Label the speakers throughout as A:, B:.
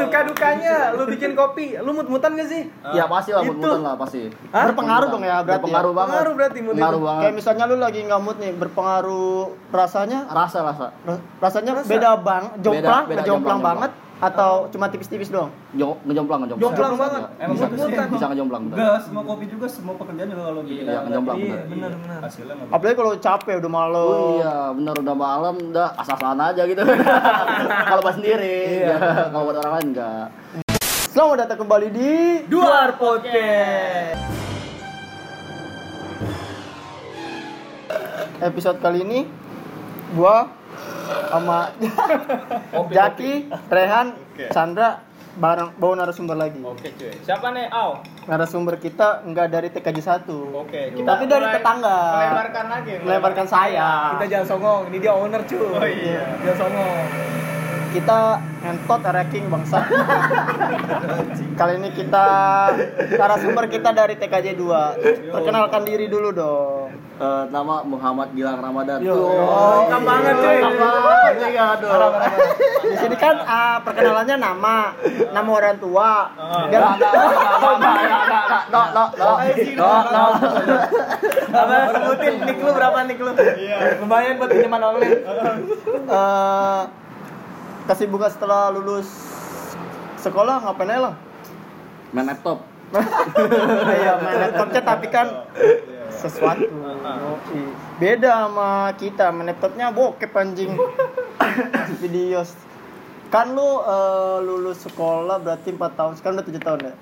A: suka dukanya lu bikin kopi lu mut-mutan gak sih
B: Ya pasti lah,
A: Itu.
B: mut-mutan lah pasti.
A: Hah?
C: Berpengaruh dong ya berarti.
B: Berpengaruh
C: ya?
B: banget.
A: Pengaruh berarti mood itu.
B: Pengaruh banget.
C: Kayak misalnya lu lagi nggak mood nih, berpengaruh rasanya
B: Rasa rasa.
C: ra- rasanya
A: Rasa.
C: beda bang, jomplang,
B: beda,
C: jomplang
B: jomplang,
C: banget atau cuma tipis-tipis doang?
B: Jo ngejomplang ngejomplang.
A: Jomplang banget.
D: Emang
B: Bisa, bisa, bisa ngejomplang.
D: Enggak, semua kopi juga semua pekerjaan juga kalau bikin
B: Iya, ngejomplang,
D: iya,
B: bener.
A: Bener, bener.
D: Hasilnya nggak
C: Apalagi kalau capek udah malam.
B: Oh iya, bener udah malam udah asal-asalan aja gitu. Kalau buat sendiri,
A: Iya.
B: ya, kalau buat orang lain enggak.
C: Selamat datang kembali di
A: Duar podcast
C: episode kali ini gua sama Jaki, Rehan, Chandra bareng bawa narasumber lagi.
D: Oke cuy. Siapa nih? Au.
C: Narasumber kita enggak dari TKJ 1.
D: Oke.
C: Tapi dari tetangga.
D: Melebarkan lagi.
C: Melebarkan saya.
A: kita jangan songong ini dia owner cuy
D: Oh iya.
A: jangan songong
C: kita ngentot ranking bangsa. Kali ini kita narasumber kita dari TKJ 2. Perkenalkan diri dulu dong.
B: Eh, nama Muhammad Gilang Ramadan.
C: Yo.
A: Oh, lengkap banget, cuy.
B: Lengkap banget, ya, aduh.
C: Di sini kan ah, perkenalannya nama, nama orang tua.
B: Nggak,
C: Biar
B: nggak, nggak, nggak, nggak, nggak, nggak, no, no, no, no, no.
A: apa sebutin nick lu berapa nick lu lumayan buat pinjaman online
C: eh, kesibukan setelah lulus sekolah ngapain aja lah?
B: Main laptop.
C: Iya main laptopnya tapi kan sesuatu. Beda sama kita laptopnya bokep anjing. Videos. Kan lu eh, lulus sekolah berarti 4 tahun, sekarang udah 7 tahun ya?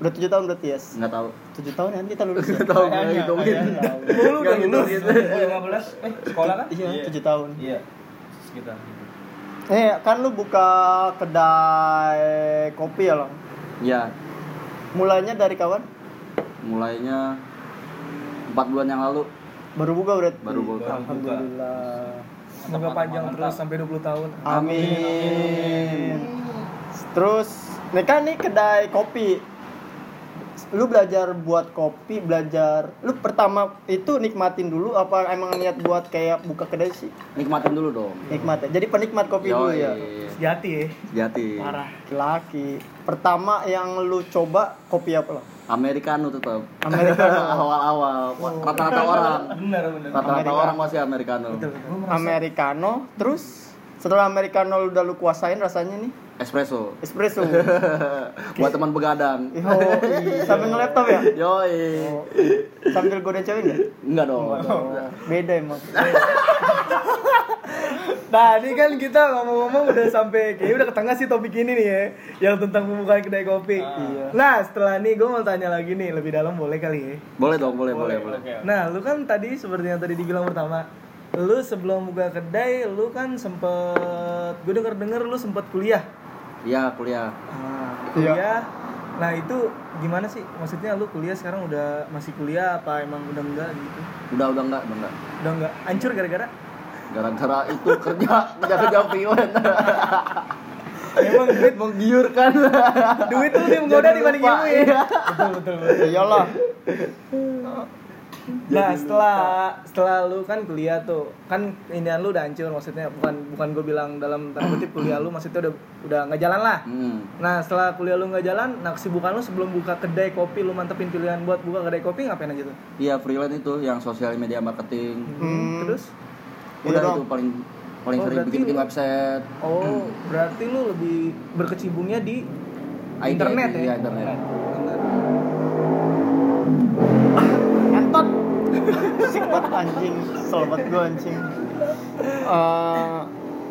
C: Udah 7 tahun berarti yes?
B: Enggak tahu.
C: 7 tahun kan kita lulus ya?
B: Enggak tahu gue hitungin.
A: lu udah lulus
D: 2015 eh sekolah kan?
C: Iya, 7 tahun.
D: Iya. Sekitar.
C: Eh, kan lu buka kedai kopi ya, Lang?
B: Ya,
C: Mulainya dari kawan?
B: mulainya empat bulan yang lalu
C: Baru buka berarti?
B: baru buka.
C: Alhamdulillah.
A: semoga panjang terus sampai 20 tahun
C: Amin. Terus, nih kan nih kedai kopi. Lu belajar buat kopi, belajar. Lu pertama itu nikmatin dulu apa emang niat buat kayak buka kedai sih?
B: Nikmatin dulu dong.
C: Nikmat ya. Jadi penikmat kopi dulu
B: Yoi.
C: ya.
A: sejati ya
B: Sejati.
C: Parah, laki. Pertama yang lu coba kopi apa lo?
B: Americano tetap.
C: Americano.
B: Awal-awal. Rata-rata orang.
D: Benar benar.
B: Rata-rata orang masih Americano.
C: Americano. Terus setelah Americano udah lu kuasain rasanya nih
B: Espresso.
C: espresso.
B: Buat teman begadang.
C: Yo, sambil nge-laptop ya?
B: Yoi.
C: Oh, sambil godain cewek enggak?
B: Enggak dong.
C: Beda emang.
A: Nah, ini kan kita ngomong-ngomong udah sampai kayaknya udah ke tengah sih topik ini nih ya, yang tentang pembukaan kedai kopi.
C: Iya.
A: Nah, setelah ini gue mau tanya lagi nih lebih dalam boleh kali ya?
B: Boleh dong, boleh, boleh, boleh.
D: Oke.
A: Nah, lu kan tadi seperti yang tadi dibilang pertama, lu sebelum buka kedai, lu kan sempet, gue denger denger lu sempet kuliah.
B: Iya, kuliah.
A: Nah, kuliah. Nah itu gimana sih? Maksudnya lu kuliah sekarang udah masih kuliah apa emang udah enggak gitu?
B: Udah, udah enggak, udah enggak.
A: Udah enggak? Hancur gara-gara?
B: Gara-gara itu kerja, kerja kerja freelance.
A: Emang duit
B: Menggiurkan.
A: duit tuh lebih menggoda dibanding ilmu ya.
B: Iya.
A: Betul betul. betul.
C: Iyalah.
A: Nah setelah setelah lu kan kuliah tuh kan inian lu udah hancur maksudnya bukan bukan gue bilang dalam tanda kutip kuliah lu maksudnya udah udah nggak jalan lah.
B: Hmm.
A: Nah setelah kuliah lu nggak jalan, nah kesibukan lu sebelum buka kedai kopi lu mantepin pilihan buat buka kedai kopi ngapain aja tuh?
B: Iya, freelance itu yang sosial media marketing.
C: Hmm.
A: Terus?
C: Iya
B: Udah
C: dong.
B: itu paling paling
A: Oh,
B: sering bikin bikin website.
A: Oh berarti lu lebih berkecimpungnya di
B: IT,
A: internet ya?
B: Iya, internet.
C: Entot. Sik banget anjing, banget gue anjing. Eh,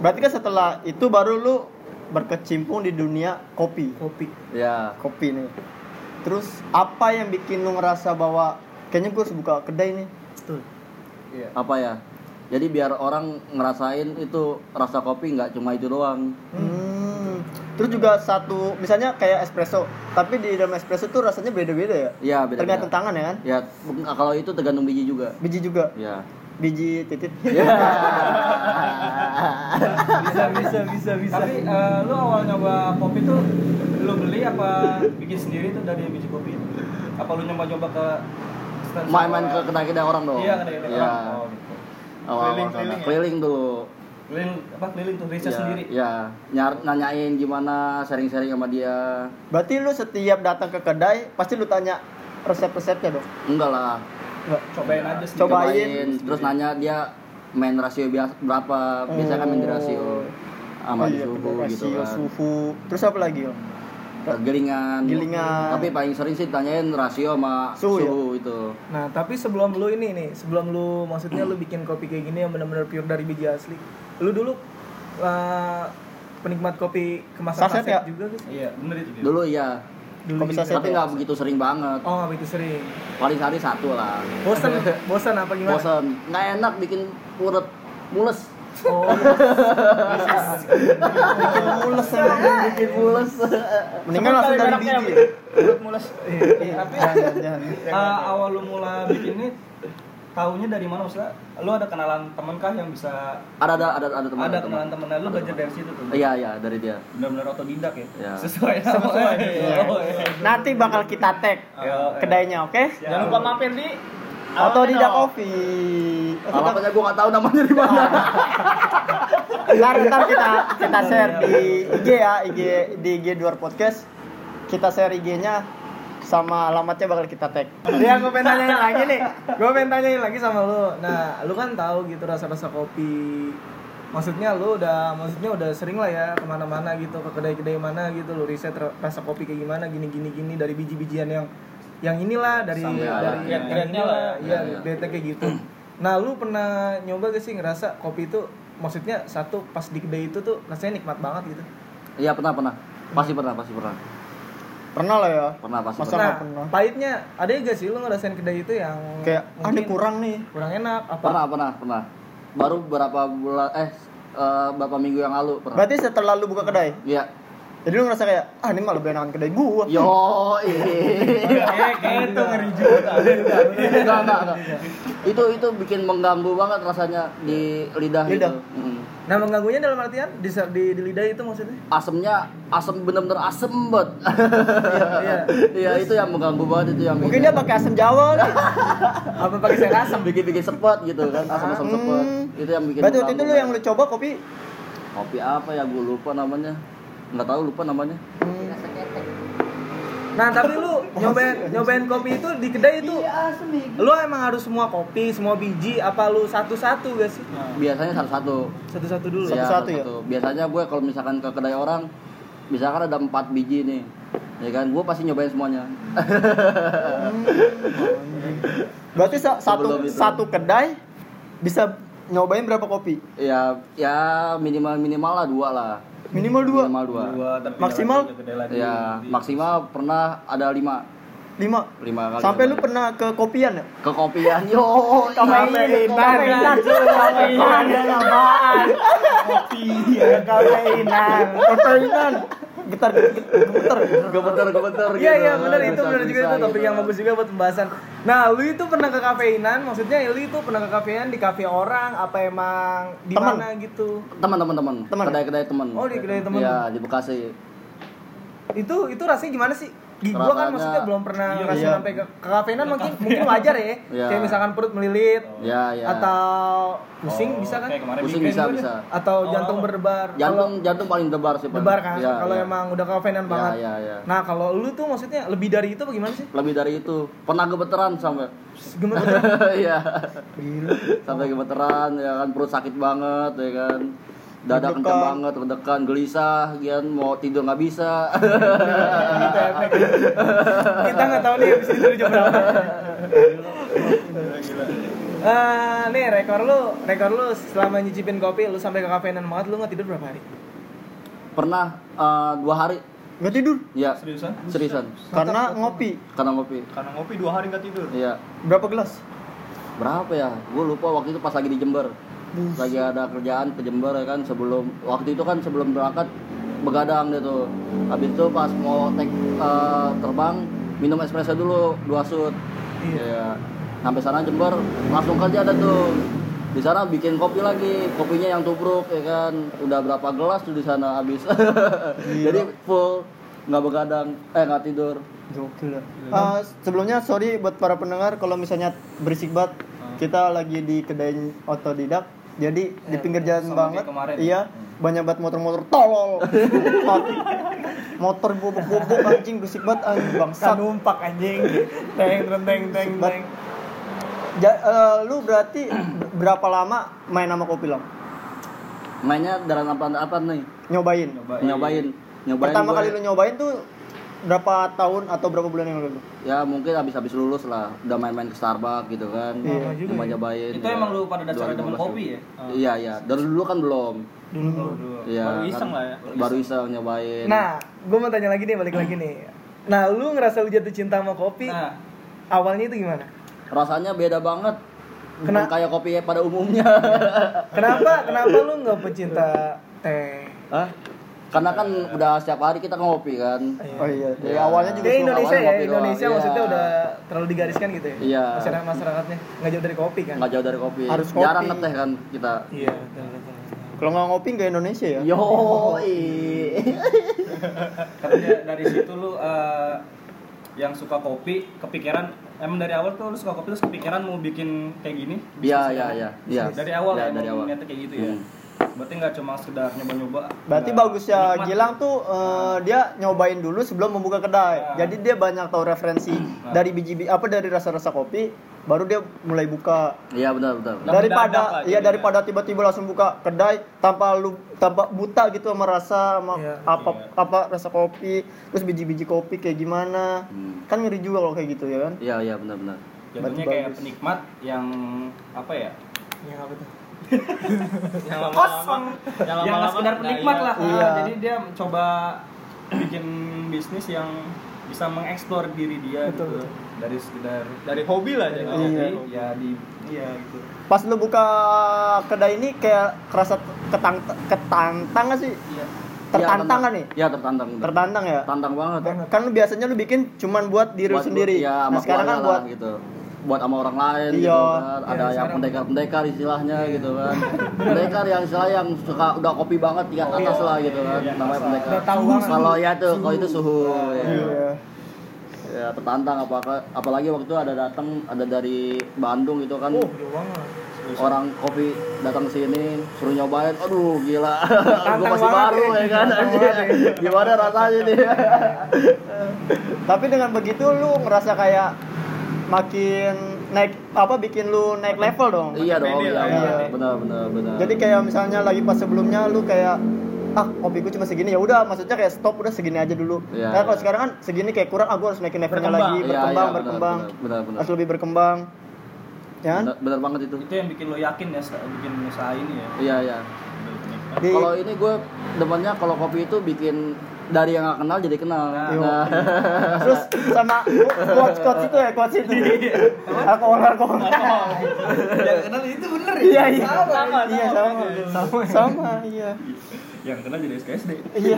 C: berarti kan setelah itu baru lu berkecimpung di dunia kopi.
A: Kopi.
B: Ya,
C: Kopi nih. Terus apa yang bikin lu ngerasa bahwa kayaknya gue harus buka kedai nih?
A: Betul.
D: Iya.
B: apa ya? Jadi biar orang ngerasain itu rasa kopi nggak cuma itu doang.
C: Hmm. Terus juga satu, misalnya kayak espresso, tapi di dalam espresso tuh rasanya beda-beda ya?
B: Iya, beda.
C: Tergantung tangan ya kan?
B: Ya, kalau itu tergantung biji juga.
C: Biji juga,
B: Ya.
C: biji titit.
B: Ya.
A: Bisa bisa bisa bisa.
D: Tapi eh, lu awal nyoba kopi tuh lu beli apa bikin sendiri tuh dari biji kopi? Apa lu nyoba-nyoba ke
B: Main-main ke
D: sekolah?
B: kedai-kedai orang dong.
D: Iya, kedai-kedai
B: Iya.
D: orang. Oh, gitu.
B: Awal-awal
D: Keliling-keliling
B: sana.
D: ya?
B: Keliling dulu.
D: Keliling apa keliling tuh riset
B: ya,
D: sendiri
B: ya nyar- nanyain gimana sharing-sharing sama dia
C: Berarti lu setiap datang ke kedai pasti lu tanya resep-resepnya dong.
B: enggak lah
C: Enggak.
D: cobain aja sendiri
C: Cobain.
B: terus nanya dia main rasio biasa berapa biasanya kan main rasio sama
C: Oh iya,
B: suhu gitu
C: rasio,
B: kan
C: suhu. Terus apa lagi, Om?
B: Gilingan
C: Gilingan.
B: tapi paling sering sih tanyain rasio sama
C: Suhu,
B: suhu,
C: ya?
B: itu
A: Nah, tapi sebelum lu ini nih, sebelum lu maksudnya lu bikin kopi kayak gini yang benar-benar pure dari biji asli. Lu dulu uh, penikmat kopi kemasan
C: Saset
A: saset
C: ya?
A: juga gitu.
D: iya bener itu
B: dulu iya
A: Dulu
C: Kopi saset.
B: tapi nggak begitu sering banget
A: Oh, nggak begitu sering.
B: paling sehari satu lah
A: Bosan, bosan apa gimana?
B: bosan nggak enak bikin urut mules
A: Oh,
C: Bikin mules emang.
B: bikin mules
C: Mendingan langsung dari biji.
D: mules
C: Iya,
D: tapi
C: jangan, jangan.
D: eh, awal lu mula bikin ini taunya dari mana maksudnya lu ada kenalan temen kah yang bisa
B: ada ada ada ada teman
D: ada kenalan temen lu belajar dari situ tuh
B: iya iya dari dia
D: benar-benar otodidak ya
B: Iya.
D: sesuai
C: Sesuai.
D: Iya. Iya.
C: Nanti bakal kita tag kedainya, oke?
D: jangan lupa mampir di
C: Atau di Kopi.
B: alamatnya gua nggak tahu namanya di mana
C: Ntar, ntar kita kita share di IG ya, IG di IG Duar Podcast. Kita share IG-nya sama alamatnya bakal kita tag.
A: Dia gue pengen tanyain lagi nih. Gue pengen tanyain lagi sama lu. Nah, lu kan tahu gitu rasa-rasa kopi. Maksudnya lu udah, maksudnya udah sering lah ya ke mana-mana gitu ke kedai-kedai mana gitu lu riset ra- rasa kopi kayak gimana gini gini gini dari biji-bijian yang yang inilah dari
B: Sampai
A: dari
B: ada
A: yang
D: grade-grade-nya
A: inilah,
D: lah
A: iya
B: ya.
A: grade kayak gitu. Nah, lu pernah nyoba gak sih ngerasa kopi itu maksudnya satu pas di kedai itu tuh rasanya nikmat banget gitu.
B: iya pernah pernah pasti pernah pasti pernah
C: Pernah lah ya.
B: pernah pasti
C: Masa
B: pernah
C: nggak
A: Nah,
C: pernah?
A: pahitnya ada gak sih lu ngerasain kedai itu yang
C: Kayak ah ini kurang nih.
A: kurang enak apa?
B: pernah pernah pernah baru berapa bulan eh eh, berapa minggu yang lalu pernah
C: Berarti setelah lu buka kedai.
B: iya
C: Jadi lu ngerasa kayak ah ini malah lebih enakan kedai gua.
B: yo
D: kayak gitu ngeri juga
B: enggak enggak itu itu bikin mengganggu banget rasanya di lidah,
C: Lidah.
B: itu.
A: Nah mengganggunya dalam artian di, di, di lidah itu maksudnya?
B: asemnya asem bener-bener asem banget
A: Iya.
B: iya itu yang mengganggu banget itu yang
C: Mungkin dia pakai asam Jawa nih.
A: Apa pakai sayur asam?
B: bikin bikin sepet gitu kan asam asam sepet
C: Hmm.
B: itu yang bikin
C: Berarti waktu itu lu yang lu coba kopi
B: kopi apa ya gue lupa namanya nggak tahu lupa namanya.
A: Nah tapi lu nyobain nyobain kopi itu di kedai itu lu emang harus semua kopi, semua biji apa lu satu-satu gak sih?
B: biasanya satu-satu.
A: Satu-satu dulu
C: Satu-
A: ya.
C: Satu-satu ya?
B: biasanya gue kalau misalkan ke kedai orang misalkan ada empat biji nih ya kan? Gue pasti nyobain semuanya.
C: Berarti sa- satu satu kedai bisa nyobain berapa kopi?
B: ya ya minimal minimal lah dua lah
C: Minimal dua.
B: minimal dua.
D: Dua, tapi
C: Maksimal?
B: ya maksimal pernah ada lima.
C: Lima.
B: lima kali
C: Sampai lu pernah ke kopian ya?
B: ke kopian yo.
C: Kafeinan, kafeinan, kafeinan, kafeinan, kafeinan. Getar, getar.
B: gemeter gemeter
A: Iya
B: gitu.
A: iya benar itu benar juga itu topik yang bagus juga buat pembahasan. Nah lu itu pernah ke kafeinan, maksudnya lu itu pernah ke kafeinan di kafe orang apa emang di mana gitu?
B: teman teman teman
C: Teman.
B: kedai kedai teman
A: Oh, di kedai teman.
B: ya di bekasi
A: Itu itu rasanya gimana sih? Di gua kan maksudnya belum pernah
D: Iya,
A: ngerasain
C: iya.
A: sampai ke, ke kafeinan mungkin mungkin wajar ya.
B: Iya.
A: Kayak misalkan perut melilit
B: ya ya
A: atau pusing
D: Oh,
A: bisa kan?
B: pusing bisa bisa
A: Atau
D: Oh,
A: jantung
D: oh.
A: berdebar.
B: jantung jantung paling debar sih Pak.
A: debar kan
B: Ya,
A: kalau
B: ya.
A: emang udah kafeinan
B: Ya,
A: banget.
B: ya, ya.
A: Nah, kalau lu tuh maksudnya lebih dari itu bagaimana sih?
B: lebih dari itu pernah gemeteran sampai
A: Gimana?
B: iya sampai gemeteran ya kan perut sakit banget ya kan dada kencang banget terdekan gelisah gian mau tidur nggak bisa.
A: Efek. Kita nggak tahu nih habis itu jam berapa. Eh, nih rekor lu, rekor lu selama nyicipin kopi, lu sampai ke kafeinan banget, lu nggak tidur berapa hari?
B: pernah eh, dua hari.
C: Nggak tidur?
B: Ya
D: seriusan?
B: Seriusan.
C: Karena ngopi.
B: karena ngopi.
D: Karena ngopi dua hari nggak tidur?
B: Iya.
C: Berapa gelas?
B: berapa ya? Gue lupa waktu itu pas lagi di Jember lagi ada kerjaan ke Jember ya kan sebelum waktu itu kan sebelum berangkat begadang gitu habis itu pas mau take eh, terbang minum espresso dulu dua shoot iya. Sampai sana Jember langsung kerja ada tuh. Di sana bikin kopi lagi kopinya yang tubruk ya kan. Udah berapa gelas tuh di sana habis. Jadi full nggak begadang eh nggak tidur.
C: Gokil ya. Eh, sebelumnya sorry buat para pendengar kalau misalnya berisik banget. Kita lagi di kedai otodidak. Jadi di pinggir jalan
D: sama
C: banget.
D: kayak kemarin.
C: Iya, banyak banget motor-motor tolol. motor bobok-bobok anjing berisik banget anjing
A: Kan
C: bangsat.
A: numpak anjing. Teng teng teng teng.
C: Ja- eh, lu berarti berapa lama main sama kopi lang?
B: mainnya dalam apa apa nih
C: Nyobain.
D: Nyobain.
B: nyobain nyobain
C: Pertama
B: gue-
C: kali lu nyobain tuh berapa tahun atau berapa bulan yang lalu?
B: ya mungkin habis habis lulus lah udah main-main ke Starbucks gitu kan
C: Iya.
A: juga
B: nyoba
A: ya.
B: nyobain
D: Itu emang lu pada dasarnya demen
B: 2015
D: kopi ya?
B: iya iya dari dulu kan belum
A: Dulu.
D: Dulu.
B: iya
D: Baru iseng
B: kan
D: lah ya.
B: baru iseng nyobain
A: Nah, gue mau tanya lagi nih, balik lagi nih. Nah, lu ngerasa lu jatuh cinta sama kopi?
D: Nah,
A: Awalnya itu gimana?
B: rasanya beda banget bukan
A: Kena-
B: kayak kopi pada umumnya
A: Kenapa? Kenapa lu nggak pecinta teh?
B: Hah? Karena kan udah setiap hari kita ngopi kan
C: Oh iya, dari
B: Iya.
C: awalnya juga
A: Kayak Indonesia
B: awalnya
A: ya,
B: doang.
A: Indonesia
B: Iya.
A: maksudnya udah terlalu digariskan gitu ya.
B: Iya.
A: Masyarakat masyarakatnya nggak jauh dari kopi kan.
B: nggak jauh dari kopi
C: Harus kopi.
B: jarang ngeteh kan kita
A: Iya, betul betul.
C: Kalau nggak ngopi nggak Indonesia ya?
B: yo
D: da- dari situ lu eh, yang suka kopi kepikiran emang dari awal tuh lu suka kopi terus kepikiran mau bikin kayak gini
B: iya iya iya iya
D: dari awal
B: Iya,
D: ya
B: dari awal
D: niatnya kayak gitu ya
B: Hmm.
D: Berarti nggak cuma sekedar nyoba-nyoba
C: Berarti bagusnya
D: nikmat.
C: Gilang tuh eh, dia nyobain dulu sebelum membuka kedai.
D: Ah.
C: Jadi dia banyak tahu referensi
D: Ah.
C: dari biji apa dari rasa-rasa kopi, baru dia mulai buka.
B: iya benar benar
C: daripada iya
D: jadinya.
C: daripada tiba-tiba langsung buka kedai tanpa lu tanpa buta gitu sama rasa sama
A: Iya.
C: apa
D: Iya.
C: apa rasa kopi, terus biji-biji kopi kayak gimana.
B: Hmm.
C: Kan ngeri juga kalau kayak gitu ya kan.
B: iya iya benar benar
C: Berarti
D: kayak
C: bagus.
D: penikmat yang apa ya
A: Yang apa tuh?
E: Yang lama-lama yang
D: yang nggak
E: lama-lama
D: sekedar
E: nah,
D: penikmat
E: iya.
D: lah
C: Iya.
D: Ah, jadi dia mencoba bikin bisnis yang bisa mengeksplor diri dia
A: Betul,
D: gitu
A: betul.
D: dari sekedar
E: dari hobi lah
D: dari
E: jadi
D: hobi,
C: Iya.
D: ya di iya gitu
C: Pas lu buka kedai ini kayak kerasa ketang ketantang nggak sih?
D: iya
C: Tertantang nggak nih?
B: iya tertantang.
C: Tertantang ya?
B: tertantang banget
C: Kan lu biasanya lu bikin cuman buat diri lu
B: Buat-
C: sendiri.
B: iya,
C: nah
B: sama
C: sekarang kan buat
B: gitu buat sama orang lain
C: Iya.
B: gitu kan. Ada
A: Iya,
B: yang pendekar-pendekar istilahnya gitu kan. Pendekar yang istilah yang suka udah kopi banget tingkat atas lah gitu kan.
D: Iya,
B: namanya
D: asal.
B: pendekar. Kalau ya tuh kalau itu suhu ya.
C: Iya.
B: ya tertantang apa apalagi waktu itu ada datang ada dari Bandung gitu kan.
A: Oh,
B: orang kopi datang ke sini suruh nyobain. Aduh gila. Gue masih baru
A: ya.
B: ya kan
A: ya.
B: gimana rasanya nih?
C: Tapi dengan begitu lu ngerasa kayak makin naik apa bikin lu naik level dong.
B: iya dong iya
E: lah
C: ya.
B: benar benar benar
C: Jadi kayak misalnya lagi pas sebelumnya lu kayak ah kopiku cuma segini ya udah maksudnya kayak stop udah segini aja dulu.
B: Iya,
C: nah kalau
B: iya.
C: sekarang kan segini kayak kurang aku harus naikin levelnya
E: Berkembang.
C: lagi
B: Iya,
C: berkembang
B: iya, benar,
C: berkembang
B: benar, benar, benar.
C: harus lebih berkembang. Ya kan?
B: benar, benar banget itu
D: itu yang bikin lo yakin ya bikin usaha ini ya
B: iya iya Kalau ini gue demennya kalau kopi itu bikin dari yang gak kenal jadi kenal.
D: Nah,
B: Nah,
C: terus sama quotes quotes itu ya quotes itu. alkohol alkohol.
A: Yang kenal itu bener ya?
C: Iya iya.
E: Sama,
C: Iya sama. Sama. Sama iya.
D: yang kena jadi SKSD
C: Iya.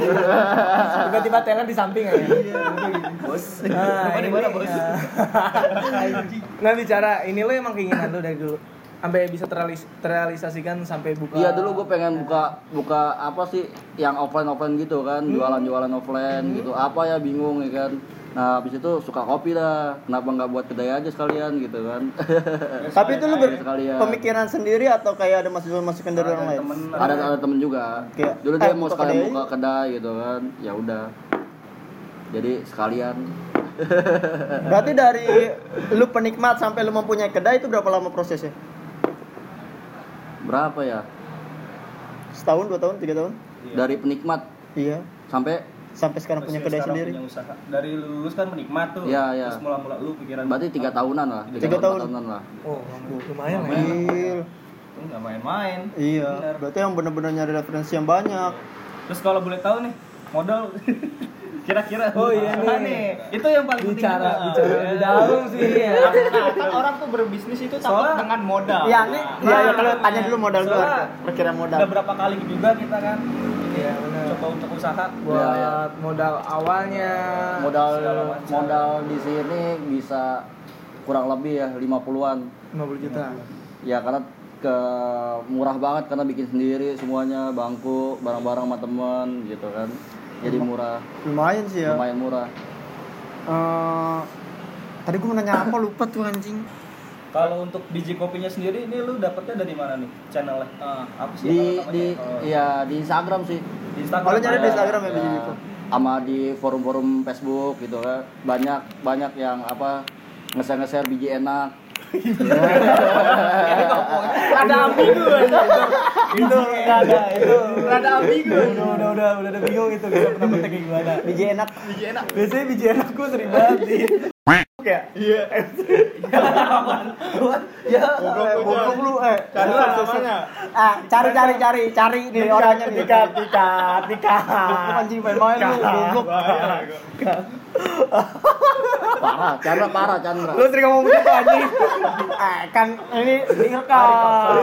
A: Tiba-tiba Thailand di samping ya.
D: bos
A: Nah, ini,
D: mana, bos?
A: nah, nah bicara ini lo emang keinginan lo dari dulu sampai bisa terrealis- terrealisasikan sampai buka
B: iya dulu gue pengen buka buka apa sih yang offline offline gitu kan, jualan jualan offline gitu. Apa ya bingung ya kan. Nah habis itu suka kopi dah. Kenapa nggak buat kedai aja sekalian gitu kan?
C: Tapi itu lu ber-
B: Sekalian.
C: pemikiran sendiri atau kayak ada masukan-masukan dari orang lain?
D: temen
B: ada ada temen juga.
C: Kayak,
B: Dulu
C: eh,
B: dia mau
C: buka
B: sekalian
C: kedai.
B: buka kedai gitu kan. Ya udah. Jadi sekalian
C: Berarti dari lu penikmat sampai lu mempunyai kedai itu berapa lama prosesnya?
B: Berapa ya?
C: Setahun, dua tahun, tiga tahun?
D: Iya.
B: Dari penikmat
C: Iya.
B: sampai
C: Sampai sekarang punya kedai
D: sekarang
C: sendiri.
D: punya usaha. dari lulus kan menikmat tuh
B: Iya, iya.
D: terus mula-mula lu pikiran
B: berarti tiga tahunan lah.
C: Tiga
B: empat
C: tahun.
B: tahunan lah.
A: oh lumayan lah ya.
D: Nggak main-main
C: Iya.
D: Bener.
C: Berarti yang benar-benar nyari referensi yang banyak.
D: terus kalau boleh tahu nih modal kira-kira
A: Oh, iya
D: apa
A: nih.
D: itu yang paling penting
A: bicara
D: juga.
A: bicara
D: Iya.
A: lebih dalam sih ya
E: nah kan orang tuh berbisnis itu takut
D: Soalnya-
E: dengan modal
C: Iya, nih.
E: Nah,
C: Iya, ya, kalau tanya dulu modal dulu. Perkiraan modal.
D: udah berapa kali juga kita kan
A: Iya, benar.
D: coba untuk usaha
A: buat
B: Iya, iya.
A: modal awalnya
B: Modal modal di sini bisa kurang lebih ya 50-an.
A: 50 juta
B: Ya karena ke murah banget karena bikin sendiri semuanya bangku barang-barang sama temen gitu kan jadi murah
C: Lumayan sih ya.
B: lumayan murah
C: Eh, tadi gue mau nanya apa lupa tuh anjing.
D: Kalau untuk biji kopinya sendiri ini lu dapetnya dari mana nih channelnya? Eh, apa sih
B: di
D: namanya?
B: di
D: Oh,
B: iya di Instagram sih
D: di Instagram.
C: Kalau nyari di
D: ada.
C: Instagram ya
B: Ya,
C: biji itu.
B: sama di forum-forum Facebook gitu kan banyak banyak yang apa nge-share biji enak
E: Ada ambigu
A: itu nggak ada itu
E: Rada ambigu.
A: udah udah udah udah bingung itu kita pernah kayak gimana
C: Biji enak.
E: Biji enak.
A: biasanya biji enak gue sering banget di ya
E: Iya.
A: ya
C: Goblok lu eh.
E: Cari namanya.
C: Ah, cari cari cari cari nih orangnya nih.
A: tikat tikat
C: Goblok anjing main-main lu goblok.
E: Bahaya.
B: parah Chandra parah Chandra
A: lu sering ngomong gitu anjing
C: Eh, kan ini direkam.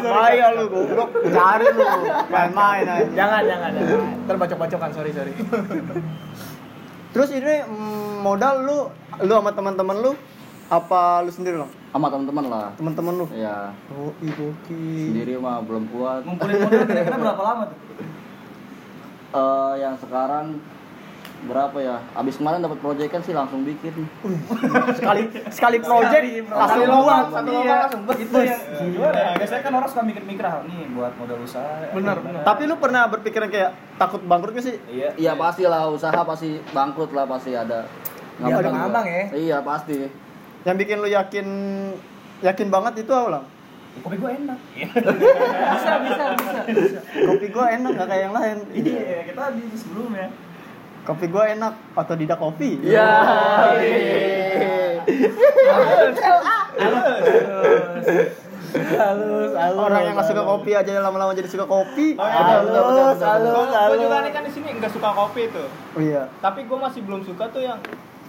C: Bahaya lu goblok. Cari lu. Main-main aja.
A: jangan jangan jangan terbacok bacokan sorry sorry
C: Terus ini mm, modal lu lu sama teman-teman lu apa lu sendiri lo?
B: sama teman-teman lah
C: Teman-teman lu.
B: ya
C: Oh, ibu
B: sendiri mah belum kuat
D: Ngumpulin modal kira-kira berapa lama tuh?
B: Eh, yang sekarang berapa ya abis kemarin dapat proyek kan sih langsung bikin
C: sekali sekali project langsung
A: Sekali
C: luang
A: lompat,
C: satu
A: iya.
C: lompat langsung
D: yang gimana ya? Biasanya kan orang suka mikir-mikir ah, nih buat modal usaha.
A: Benar, benar.
C: Tapi lu pernah berpikiran kayak takut bangkrut gak sih?
D: Iya.
B: iya pasti lah usaha pasti bangkrut lah pasti ada
A: Iya, ada ngambang ya.
B: iya pasti
C: Yang bikin lu yakin yakin banget itu apa lang?
D: Kopi gue enak.
A: bisa bisa bisa
C: Kopi gua enak gak kayak yang lain.
D: Iya, kita di sebelumnya.
C: Kopi gua enak atau tidak kopi?
B: iya
A: halus halus
C: Orang yang gak suka kopi aja lama-lama jadi suka kopi.
E: Oh, iya,
A: halus halus
E: Gue
A: halus
E: juga nih kan di sini nggak suka kopi tuh.
C: Oh iya.
E: Tapi gue masih belum suka tuh yang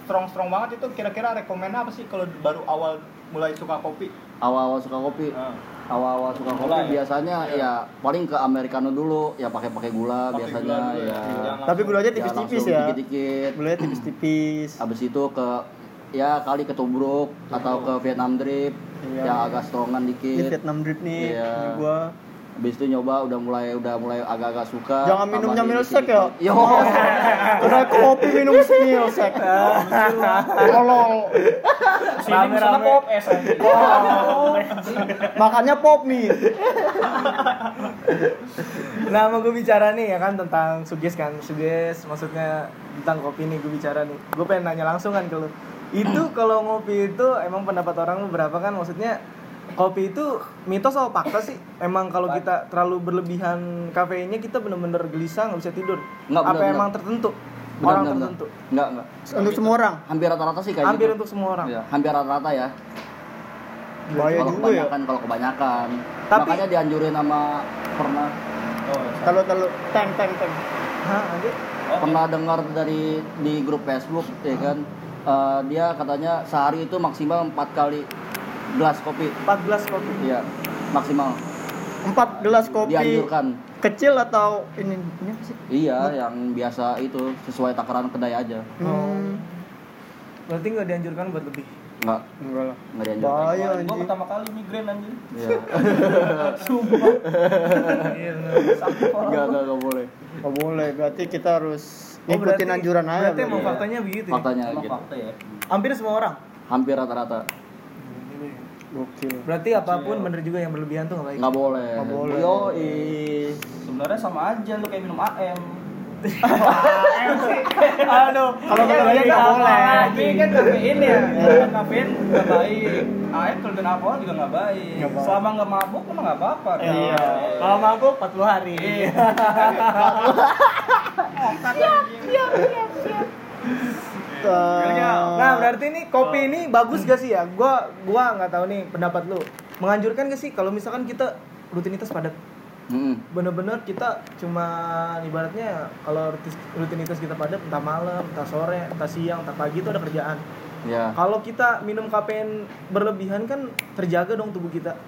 E: strong strong banget itu kira-kira rekomen apa sih kalau baru awal mulai suka kopi?
B: awal-awal suka kopi
E: Ah.
B: Awal-awal suka kopi
D: ya?
B: biasanya ya paling ke americano dulu ya pakai pakai gula
E: Pakai
B: biasanya
E: gula dulu ya.
B: ya
E: Jangan
C: Tapi gulanya
B: Ya,
C: tipis-tipis
B: langsung
C: ya.
B: dikit-dikit
C: Gulanya tipis-tipis.
B: habis itu ke ya kali ke tubruk atau ke Vietnam drip
C: Iya.
B: yang agak strongan
C: Ini
B: dikit
C: Vietnam drip nih.
B: Iya.
C: Ini gua.
B: Habis itu nyoba udah mulai udah mulai agak-agak suka
C: Jangan minumnya milkshake ya.
B: yo
C: Udah kopi minum milkshake. Tolol.
D: Sini
A: rame.
D: pop es aja.
C: Makannya pop mie.
A: Nah, mau gue bicara nih ya kan tentang suges kan, suges maksudnya tentang kopi nih gue bicara nih. Gue pengen nanya langsung kan ke lu. Itu kalau ngopi itu emang pendapat orang lu berapa kan? Maksudnya kopi itu mitos atau fakta sih? Emang kalau kita terlalu berlebihan kafeinnya kita bener-bener gelisah nggak bisa tidur.
B: Nggak,
A: Apa
B: bener,
A: emang
B: bener.
A: tertentu?
B: Benar,
A: orang
B: benar,
A: tertentu.
B: enggak enggak
C: Untuk semua orang.
B: hampir rata-rata sih kayak
A: Hampir
B: gitu
A: untuk semua orang.
B: Iya, hampir rata-rata ya
C: Bahaya
B: kalau
C: juga ya.
B: kebanyakan kalau kebanyakan
A: Tapi-
B: makanya dianjurin sama pernah
D: Oh,
C: Kalau kalau teng teng teng.
A: Hah, anjir?
B: pernah dengar dari di grup Facebook ya kan eh, dia katanya sehari itu maksimal empat kali gelas kopi
A: 14 kopi.
B: iya maksimal
C: Empat gelas kopi
B: dianjurkan
C: kecil atau ini ini apa sih?
B: iya yang biasa itu sesuai takaran kedai aja
C: Hmm.
A: Berarti nggak dianjurkan buat lebih.
B: nggak
C: Enggak lah.
B: nggak dianjurkan
C: Bahaya anjing.
D: pertama kali migrain anjing.
B: iya
D: Sumpah.
A: Iya, bener.
D: Sakit
B: nggak
D: orang.
B: nggak nggak boleh
C: Nggak boleh. Berarti kita harus
A: Oh,
C: ngikutin anjuran aja.
A: Berarti emang
B: Iya.
A: faktanya begitu ya?
B: faktanya gitu
D: fakta ya.
A: Hampir semua orang.
B: hampir rata-rata
C: Gokil.
A: Berarti apa pun bener juga yang berlebihan tuh nggak baik.
B: nggak boleh
C: Nggak boleh.
B: yo
D: Sebenarnya sama aja lu kayak minum AM.
A: Aduh,
C: Kalau berlebihan nggak boleh.
D: Tapi kan kafein ya. Kan kafein nggak baik. AM kalau dengan alkohol juga nggak baik. Selama nggak mabuk emang nggak apa-apa.
A: Iya. Kalau mabuk 40 hari. Nah, berarti ini kopi ini bagus gak sih ya? Gua gua nggak tahu nih pendapat lu. Menganjurkan gak sih kalau misalkan kita rutinitas padat?
B: Mm.
A: Bener-bener kita cuma ibaratnya kalau rutinitas kita padat entah malam, entah sore, entah siang, entah pagi itu ada kerjaan.
B: ya
A: Kalau kita minum kafein berlebihan kan terjaga dong tubuh kita.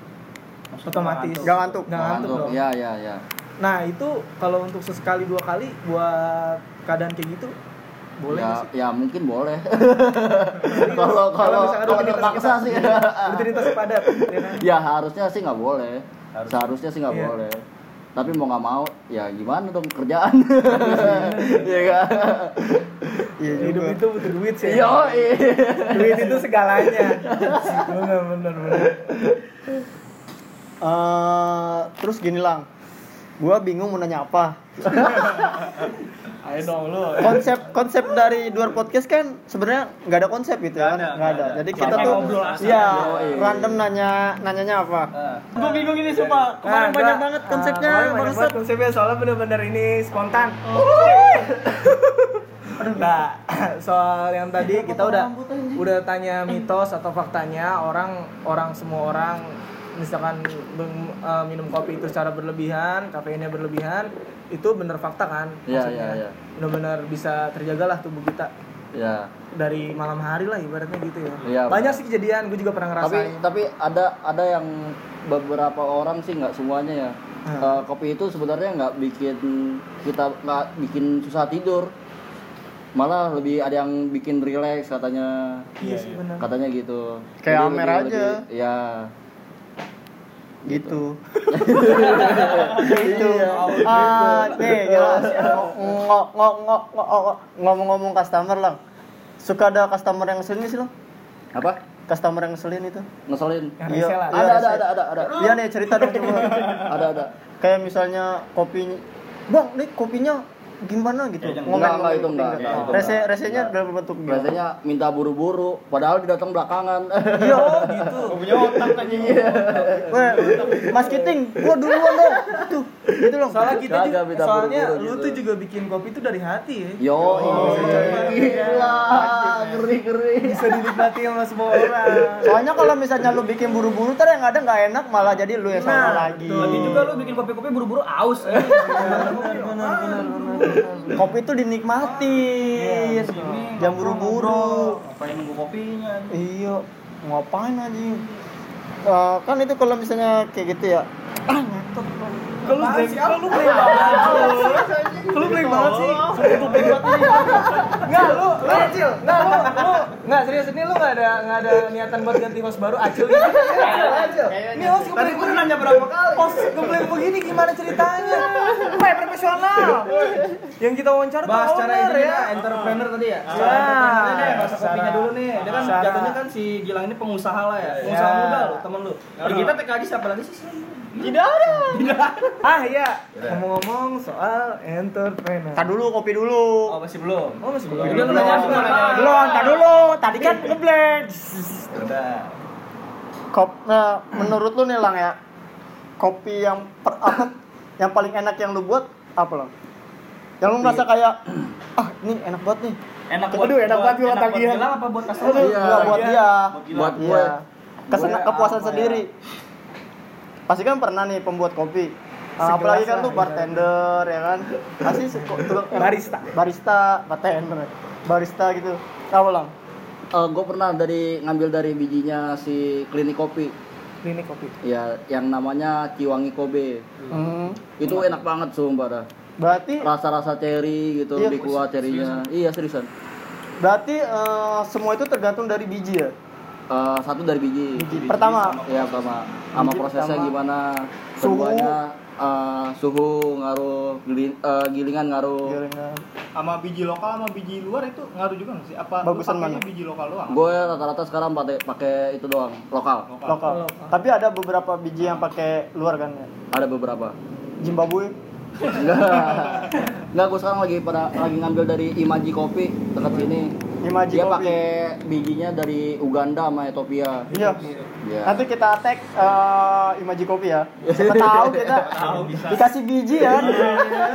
A: Otomatis.
C: Nggak ngantuk.
A: Nggak ngantuk
B: Ngantuk.
A: dong.
B: ya ya ya
A: Nah itu kalau untuk sesekali dua kali buat keadaan kayak gitu boleh
B: ya,
A: sih?
B: ya mungkin boleh. Kalau kalau kalau terpaksa sih.
A: Rutinitas padat ya kan?
B: ya harusnya sih nggak boleh. Seharusnya sih nggak
A: Iya.
B: boleh. Tapi mau nggak mau ya gimana dong kerjaan? Ya kan?
C: Iya
A: hidup itu butuh duit sih.
B: Yo,
A: duit itu segalanya. Bener bener bener
C: Eh, terus gini lang, gua bingung mau nanya apa.
A: ayo dong lu
C: Konsep konsep dari luar podcast kan sebenarnya nggak ada konsep gitu
E: Nggak
C: kan,
E: ada,
C: nggak ada.
E: ada.
C: Jadi
E: Sampai
C: kita tuh,
B: Yoi.
C: random nanya nanyanya apa.
A: gue bingung ini sumpah
C: Kemarin banyak banget konsepnya,
A: kemarin banyak banget konsepnya soalnya bener-bener ini spontan nah soal yang tadi kita udah udah tanya mitos atau faktanya orang orang semua orang misalkan eh, minum kopi itu secara berlebihan kafeinnya berlebihan itu bener fakta kan
B: Iya,
A: Maksudnya
B: iya, iya.
A: bener-bener bisa terjagalah tubuh kita
B: ya.
A: dari malam hari lah ibaratnya gitu ya
B: Iya,
A: banyak sih kejadian gue juga pernah
B: Tapi
A: ngerasain
B: tapi ada ada yang beberapa orang sih nggak semuanya ya.
A: Hmm.
B: Eh, kopi itu sebenarnya nggak bikin kita nggak bikin susah tidur. Malah lebih ada yang bikin rileks katanya.
A: iya sih
B: Katanya gitu.
C: Kayak
B: Jadi
C: Amer
B: lebih-
C: aja.
B: lebih- ya.
C: Gitu. Gitu. Ah nih gila ngok ngok ngok ngok- ngomong-ngomong customer lang. Suka ada customer yang ngeselin sih lang?
B: Apa?
C: customer yang ngeselin itu.
B: Ngeselin.
C: Iya. Iya,
B: Ada ada ada ada ada.
C: iya nih cerita dong coba.
B: Ada ada.
C: kayak misalnya kopinya. Bang nih kopinya gimana gitu
E: Ya,
C: ngomen
B: Enggak, enggak, itu enggak, enggak, itu
C: rese
B: enggak.
C: resenya
B: Enggak.
C: dalam bentuk gimana
B: Biasanya minta buru-buru, padahal dia datang belakangan.
C: iya
A: gitu
E: punya otak aja
C: Weh, Mas Kiting, gua duluan dong. Tuh, gitu dong.
A: soalnya kita juga, soalnya
B: buru-buru
A: lu
B: gitu.
A: tuh juga bikin kopi tuh dari hati ya
B: Yo, gila, ngeri ngeri.
A: bisa dinikmati sama semua orang
C: Soalnya kalau misalnya lu bikin buru-buru, ntar yang ada nggak enak malah jadi lu yang salah
A: Nah,
C: lagi.
D: Lagi juga lu bikin kopi-kopi buru-buru aus.
C: Kopi itu dinikmatin. Jangan buru-buru.
D: Ngapain nunggu kopinya?
C: Iya, ngapain anjing? Eh, kan itu kalau misalnya kayak gitu ya. Ah, ngantuk.
A: kalau lu kalau lu blank banget kalau lu blank banget sih Enggak, lu, lu Acil. Enggak, lu, lu. Enggak, serius ini lu enggak ada enggak ada niatan buat ganti host baru Acil gitu. Acil. Ini host
D: Tadi gua udah nanya berapa kali.
A: Host ngeblank begini gimana ceritanya? Gue profesional. Yang kita wawancara
D: Bahas cara ini
A: ya.
D: entrepreneur tadi ya.
A: Ya.
D: Bahasa kopinya dulu nih. Dia kan jatuhnya kan si Gilang ini pengusaha lah ya. Pengusaha
A: Ya.
D: muda lu, temen lu. Di kita TKJ siapa lagi sih?
C: Tidak ada.
A: Ah iya, ngomong-ngomong soal entrepreneur.
C: Tar dulu, kopi dulu.
D: Oh, masih belum.
A: Oh, masih belum.
D: Lu nanya apa?
C: Belum, tar dulu. Tadi kan ngeblend.
D: Udah.
C: Kop, nah, menurut lu nih lang ya, kopi yang per, apa, yang paling enak yang lu buat apa lang? Yang lu merasa kayak, ah ini enak banget nih.
D: Enak
A: Waduh, enak banget
D: buat
A: tagihan.
D: Gilang apa buat customer?
C: Aduh,
B: Iya,
C: buat dia.
D: Buat.
B: Buat gue.
C: Iya. Kesenang kepuasan
B: ya?
C: sendiri. Pasti kan pernah nih pembuat kopi. Ah,
A: Segelas
C: apalagi kan lu bartender ya kan. Pasti
A: Barista.
C: Barista, bartender. Barista gitu. Apa lang?
B: gue pernah dari ngambil dari bijinya si klinik kopi
A: Klinik kopi.
B: ya yang namanya Ciwangi Kobe
C: Hmm.
B: itu enak banget sumpah dah
C: Berarti
B: rasa-rasa cherry gitu
C: Iya,
B: lebih kuat cherrynya iya seriusan
C: berarti eh, semua itu tergantung dari biji ya.
B: Eh, satu dari biji
C: Biji. Pertama,
B: ya pertama sama prosesnya
C: pertama.
B: gimana
C: Suhu.
B: Eh, suhu ngaruh gili- eh, gilingan ngaruh
C: gorengan.
E: sama biji lokal sama biji luar itu ngaruh juga nggak sih apa
C: Bagusan mana?
E: biji lokal doang
B: gue rata-rata sekarang pakai pakai itu doang lokal
C: lokal. Tapi ada beberapa biji yang pakai luar kan ya.
B: ada beberapa
C: Zimbabwe.
B: enggak enggak gue sekarang lagi pada lagi ngambil dari Imaji Kopi dekat sini
C: Imaji
B: dia pakai bijinya dari Uganda sama Ethiopia
C: Iya.
B: Iya.
C: Nanti kita tag eh, Imaji Kopi ya. Siapa tahu kita dikasih biji ya.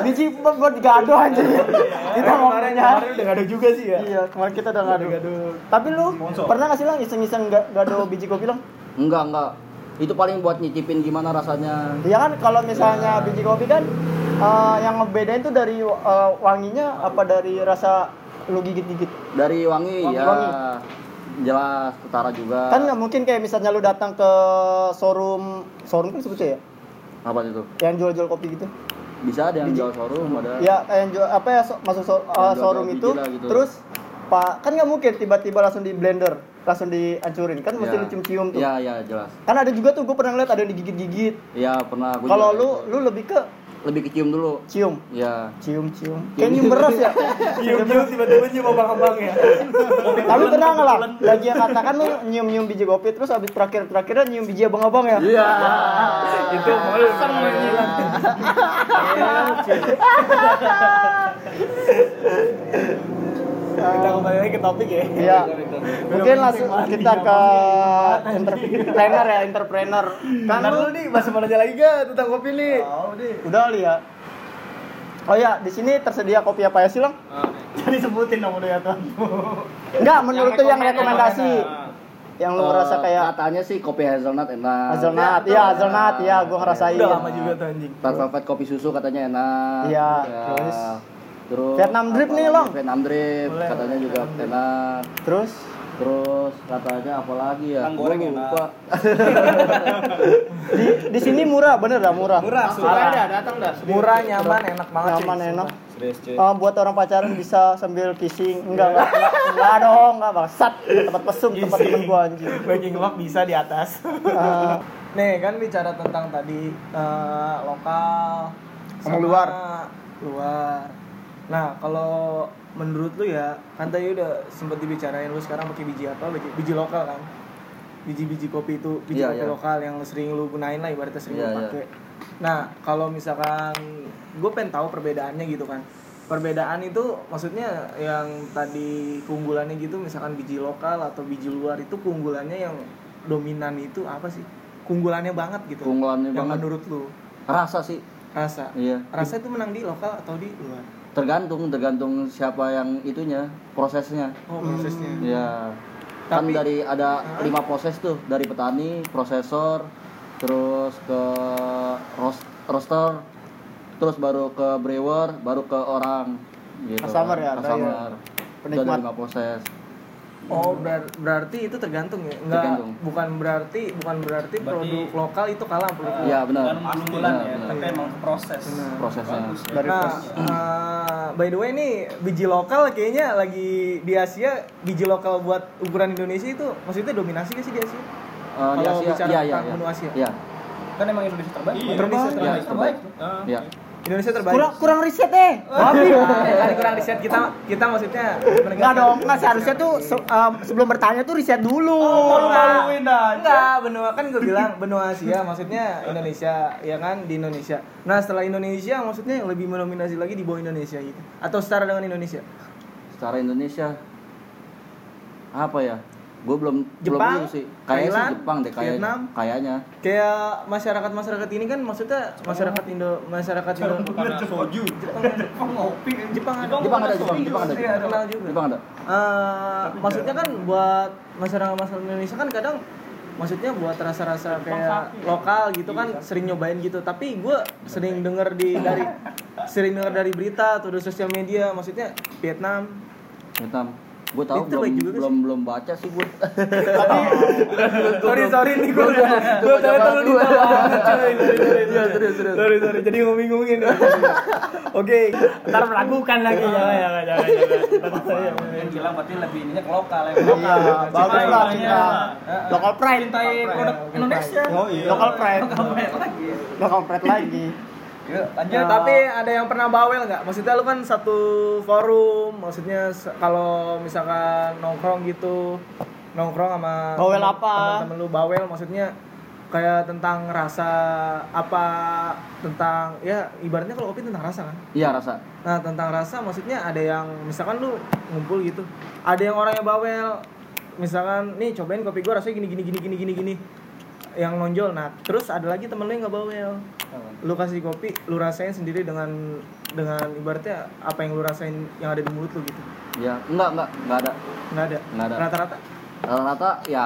C: biji buat digado aja. kita
A: kemarin
C: ngomongnya.
A: kemarin udah gak ada juga sih ya.
C: Iya, kemarin kita udah.
A: Gado.
C: Tapi lu
E: Sponsor.
C: pernah gak sih lang iseng-iseng ga- gado biji kopi lang?
B: enggak enggak itu paling buat nyicipin gimana rasanya
C: Iya kan kalau misalnya biji kopi kan eh, yang ngebedain tuh dari eh, wanginya apa dari rasa lu gigit-gigit.
B: dari wangi,
C: Wangi,
B: ya
C: wangi.
B: Jelas ketara juga
C: Kan nggak mungkin kayak misalnya lu datang ke showroom showroom kan sebutnya ya,
B: apa itu
C: yang jual-jual kopi gitu.
B: bisa ada yang
C: Biji.
B: jual showroom ada
C: Ya, yang jual apa ya so- masuk so- uh, showroom itu,
B: lah gitu.
C: terus pak kan nggak mungkin tiba-tiba langsung di blender, langsung dihancurin kan mesti
B: Ya.
C: lu cium-cium tuh.
B: iya iya jelas
C: Kan ada juga tuh gue pernah ngeliat ada yang digigit-gigit.
B: iya pernah
C: Kalau lu lu lebih ke
B: lebih kecium dulu.
C: Cium,
B: Ya.
C: cium, cium. Kayak nyium beras ya.
A: Nyium-nyium tiba-tiba nyium abang-abang ya.
C: Tapi pernah nggak lah? Lagi yang katakan lu nyium-nyium biji kopi terus habis terakhir terakhirnya nyium biji abang-abang ya?
B: Iya.
A: Itu malu Kita kembali lagi ke topik ya.
C: Iya. Mungkin langsung kita ke entrepreneur ya, entrepreneur. Kan lu
A: nih masih mau nanya lagi gak tentang kopi nih?
C: Udah li ya. Oh ya, di sini tersedia kopi apa ya sih, Long?
E: Jadi sebutin dong udah ya tuh.
C: Enggak, menurut tuh yang rekomendasi. Yang lu ngerasa
B: Eh,
C: kayak
B: katanya sih kopi hazelnut enak.
C: hazelnut. Iya, hazelnut. Iya, gua ngerasain.
A: Udah lama juga tuh anjing.
B: Velvet kopi susu katanya enak.
C: Iya,
B: Ya.
C: Terus? Vietnam drip nih? Long.
B: Vietnam drip katanya juga enak.
C: Terus
B: Terus katanya apa lagi ya?
E: Kang goreng
B: Gua
E: enak.
B: lupa.
C: di di sini murah, bener dah murah.
A: Murah,
E: Suka dah, datang dah.
A: Murah, nyaman, enak banget. cuy.
C: Nyaman enak.
E: Serius cuy.
C: Oh, buat orang pacaran bisa sambil kissing. Enggak, enggak, enggak, enggak dong, enggak bangsat. Tempat mesum, tempat temen gua anjing.
A: Backing lock bisa di atas.
C: Ah,
A: Nih kan bicara tentang tadi eh, lokal
C: sama luar.
A: Luar. Nah, kalau menurut lu ya, kan tadi udah sempat dibicarain lu sekarang pakai biji apa? Biji, biji lokal kan? Biji-biji kopi itu, biji
B: Iya,
A: kopi
B: iya.
A: lokal yang sering lu gunain lah ibaratnya sering
B: Iya,
A: lu
B: iya.
A: pakai. Nah, kalau misalkan gue pengen tahu perbedaannya gitu kan. Perbedaan itu maksudnya yang tadi keunggulannya gitu misalkan biji lokal atau biji luar itu keunggulannya yang dominan itu apa sih? Keunggulannya banget gitu.
B: Keunggulannya
A: yang
B: banget.
A: menurut lu
B: Rasa sih.
A: rasa.
B: Iya.
A: Rasa itu menang di lokal atau di luar?
B: Tergantung, tergantung siapa yang itunya, prosesnya.
A: Oh, prosesnya.
B: Iya. Kan
A: Tapi-
B: dari ada lima proses tuh, dari petani, prosesor, terus ke roast, roaster, terus baru ke brewer, baru ke orang gitu.
C: Customer ya,
B: Customer.
C: buyer.
B: Udah ada
C: Penikmat.
B: lima proses.
A: Oh, ber- berarti itu tergantung ya? Enggak,
B: Tergantung.
A: bukan berarti bukan berarti,
D: Berarti-
A: produk lokal itu kalah produk.
B: Iya benar.
D: Bukan unggulan
B: Iya,
D: ya,
B: benar.
D: tapi emang proses.
A: Benar.
B: Prosesnya.
D: Bagus ya.
C: Dari
A: Nah, eh, by the way nih biji lokal kayaknya lagi di Asia biji lokal buat ukuran Indonesia itu maksudnya dominasi gak sih di Asia?
B: Eh, di
A: Kalau
B: Asia,
A: bicara
B: iya iya.
A: tentang
B: iya.
A: menu Asia.
B: Iya.
D: Kan emang Indonesia terbaik.
E: Iya,
A: Indonesia
B: Iya,
A: terbaik.
B: terbaik.
E: Ah.
B: Iya.
A: Indonesia terbaik.
C: kurang kurang riset eh. Babi.
A: Nah, ada kurang riset kita kita maksudnya
C: Enggak dong, enggak seharusnya tuh se- um, sebelum bertanya tuh riset dulu.
A: Oh,
E: malu-maluin aja.
A: Enggak, benua kan gue bilang benua Asia maksudnya Indonesia ya kan di Indonesia. Nah setelah Indonesia maksudnya yang lebih mendominasi lagi di bawah Indonesia gitu atau setara dengan Indonesia.
B: Secara Indonesia apa ya? Gue belum
A: Jepang,
B: belum sih. Kayaknya sih
A: Thailand,
B: Jepang deh kayaknya.
A: Vietnam.
B: Kayaknya.
A: Kayak masyarakat masyarakat ini kan maksudnya masyarakat Indo masyarakat Indo
E: soju.
A: Jepang Jepang ngopi Jepang ada
B: Jepang ada Jepang, Jepang ada.
A: Iya, kenal juga.
B: Jepang ada.
A: Eh, maksudnya kan buat masyarakat masyarakat Indonesia kan kadang maksudnya buat rasa-rasa kayak lokal gitu kan sering nyobain gitu tapi gue sering denger di dari sering denger dari berita atau dari sosial media maksudnya Vietnam
B: Vietnam. Gue tahu belum
A: juga sih.
B: belum belum baca sih gue.
A: sorry sorry nih gue gue ternyata lu banget cuy sorry sorry sorry sorry jadi ngomong-ngomongin oke ntar meragukan lagi jangan jangan jangan jangan
D: Yang gila berarti lebih ininya ke lokal ya.
C: Iya, bagus lah kita. Local pride.
D: Cintai produk Indonesia.
E: Iya.
C: Local pride.
D: Lagi.
C: Local pride lagi.
D: Yuk, lanjut.
A: Ya, tapi ada yang pernah bawel nggak? Maksudnya lu kan satu forum, maksudnya kalau misalkan nongkrong gitu, nongkrong sama
C: Bawel
A: temen-
C: apa?
A: Temen-temen lu bawel, maksudnya kayak tentang rasa apa tentang ya ibaratnya kalau kopi tentang rasa kan.
B: Iya rasa.
A: Nah tentang rasa maksudnya ada yang misalkan lu ngumpul gitu, ada yang orangnya bawel, misalkan nih cobain kopi gua rasanya gini gini gini gini gini gini, yang nonjol. Nah terus ada lagi temen lu yang nggak bawel, lu kasih kopi, lu rasain sendiri dengan dengan ibaratnya apa yang lu rasain yang ada di mulut lu gitu,
B: Ya enggak enggak enggak ada.
A: nggak ada.
B: Nggak ada.
A: Rata-rata.
B: Rata-rata ya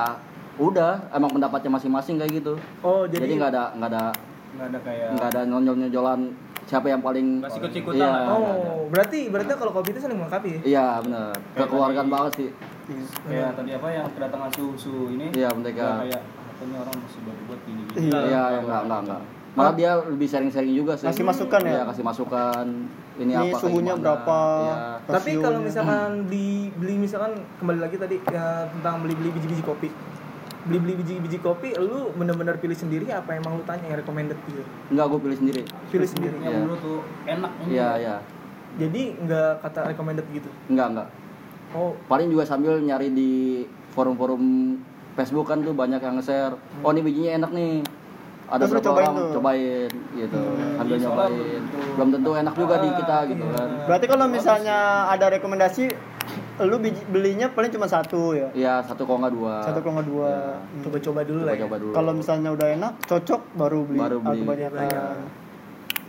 B: udah emang pendapatnya masing-masing kayak gitu.
A: Oh
B: Jadi
A: jadi.
B: nggak ada nggak ada
E: Enggak ada kayak
B: nggak ada nyonjol-nyonjolan siapa yang paling
E: sikut-sikutan
B: Iya.
A: oh berarti berarti kalau kopi itu saling melengkapi ya?
B: Iya benar. Kekeluargaan banget sih.
D: kayak tadi apa yang kedatangan susu ini.
B: Iya mereka.
D: kayak nih orang masih baru buat gini gini.
C: Iya.
B: Iya ya enggak enggak enggak. Malah dia lebih sharing-sharing juga sih.
C: Kasih masukan ya?
B: Iya, kasih masukan. Ini,
C: Ini
B: apa
C: suhunya
B: gimana.
C: berapa?
B: Iya.
A: Tapi kalau misalkan beli beli misalkan kembali lagi tadi ya, tentang beli beli biji biji kopi, beli-beli biji-biji kopi lu bener-bener pilih sendiri apa emang lu tanya yang recommended gitu
B: Enggak, gue pilih sendiri.
A: pilih sendiri
D: yang
B: Iya.
D: menurut tuh enak ini
B: Iya, iya.
A: jadi nggak kata recommended gitu
B: Enggak, enggak.
A: oh
B: Paling juga sambil nyari di forum-forum Facebook kan tuh banyak yang nge-share. Oh, ini bijinya enak nih. Ada
C: Terus
B: berapa
C: cobain
B: orang
C: tuh?
B: cobain gitu. Sambil
D: Iya, soalnya
B: nyobain.
D: belum
B: Belum tentu enak juga di kita gitu
A: iya.
B: kan.
C: Berarti kalau misalnya ada rekomendasi lu biji- belinya paling cuma satu ya.
B: Iya, satu kok nggak dua.
C: Satu kalau nggak dua.
B: Iya.
C: Hmm.
A: coba-coba dulu lah ya
B: Coba-coba dulu.
C: Kalau misalnya udah enak, cocok baru beli.
B: Baru beli.
C: kebanyakan.
A: Iya.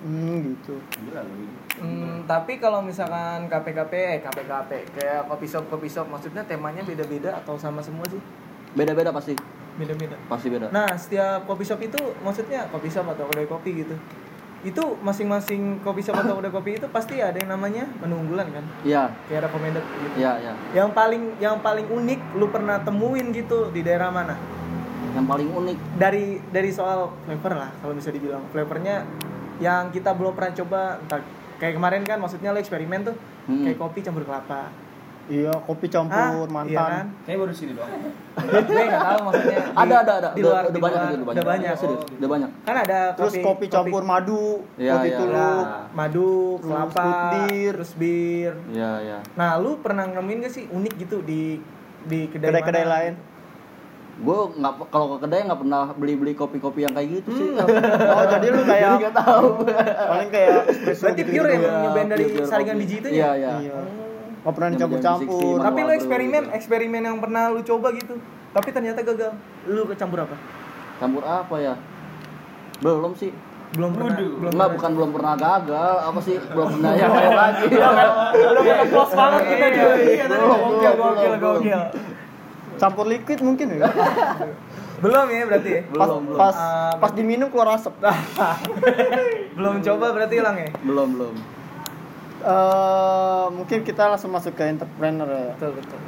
C: Hmm, gitu.
D: gila lu
A: Hmm, tapi kalau misalkan KPKP, eh KPKP, kayak kopi shop kopi shop, maksudnya temanya beda-beda atau sama semua sih?
B: Beda-beda pasti.
A: Beda-beda.
B: Pasti beda.
A: Nah, setiap kopi shop itu maksudnya kopi shop atau kedai kopi gitu. Itu masing-masing kopi shop atau kedai kopi itu pasti ada yang namanya menu unggulan kan?
B: Iya,
A: Kayak recommended gitu.
B: iya, iya.
A: Yang paling yang paling unik lu pernah temuin gitu di daerah mana?
B: Yang paling unik
A: Dari dari soal flavor lah kalau bisa dibilang. Flavornya yang kita belum pernah coba entah kayak kemarin kan maksudnya lu eksperimen tuh
B: Hmm.
A: kayak kopi campur kelapa.
C: Iya, kopi campur
A: Ah,
C: mantan.
A: Iya kan?
D: kayak baru di sini doang
A: Gue nggak tahu maksudnya. di-
B: ada ada ada
A: Di luar,
B: udah
A: di
B: banyak
A: luar,
B: itu udah banyak
A: Udah banyak.
B: serius udah banyak
A: Kan ada
C: Terus kopi, campur madu,
B: Iya,
C: kopi
B: iya.
C: tuluk.
A: Ya, madu,
C: Terus
A: kelapa,
C: beer.
A: terus bir.
B: iya iya
A: Nah, lu pernah nemuin gak sih unik gitu di di kedai
C: Kedai-kedai lain.
B: gue nggak kalau ke kedai nggak pernah beli beli kopi kopi yang kayak gitu sih
C: Oh, jadi lu kayak
B: nggak tahu
C: paling kayak
A: Berarti
C: gitu.
A: pure ya,
B: Iya,
A: Bang, nyobain dari saringan
B: kopi.
A: biji itu
B: iya
A: ya?
B: iya
C: Iya. Nggak pernah dicampur-campur.
A: Tapi lu
B: Manual
A: eksperimen,
B: gitu.
A: eksperimen yang pernah lu coba gitu. Tapi ternyata gagal. Lu kecampur apa?
B: campur apa ya belum sih
A: Belum pernah.
D: Waduh.
A: Belum
B: Enggak, bukan belum pernah gagal, apa sih? Belum pernah yang lain lagi.
A: Udah pada close banget kita
B: Iya,
A: juga.
B: iya,
A: Gokil,
B: belum,
A: gokil,
B: belum,
A: gokil.
C: Campur liquid mungkin ya.
A: Belum ya berarti ya?
C: Pas
B: Belum, belum.
C: pas,
A: Ah,
C: pas diminum keluar asap.
A: Belum coba berarti hilang ya?
B: Belum, belum.
C: Eh, mungkin kita langsung masuk ke entrepreneur ya.
A: Betul, betul.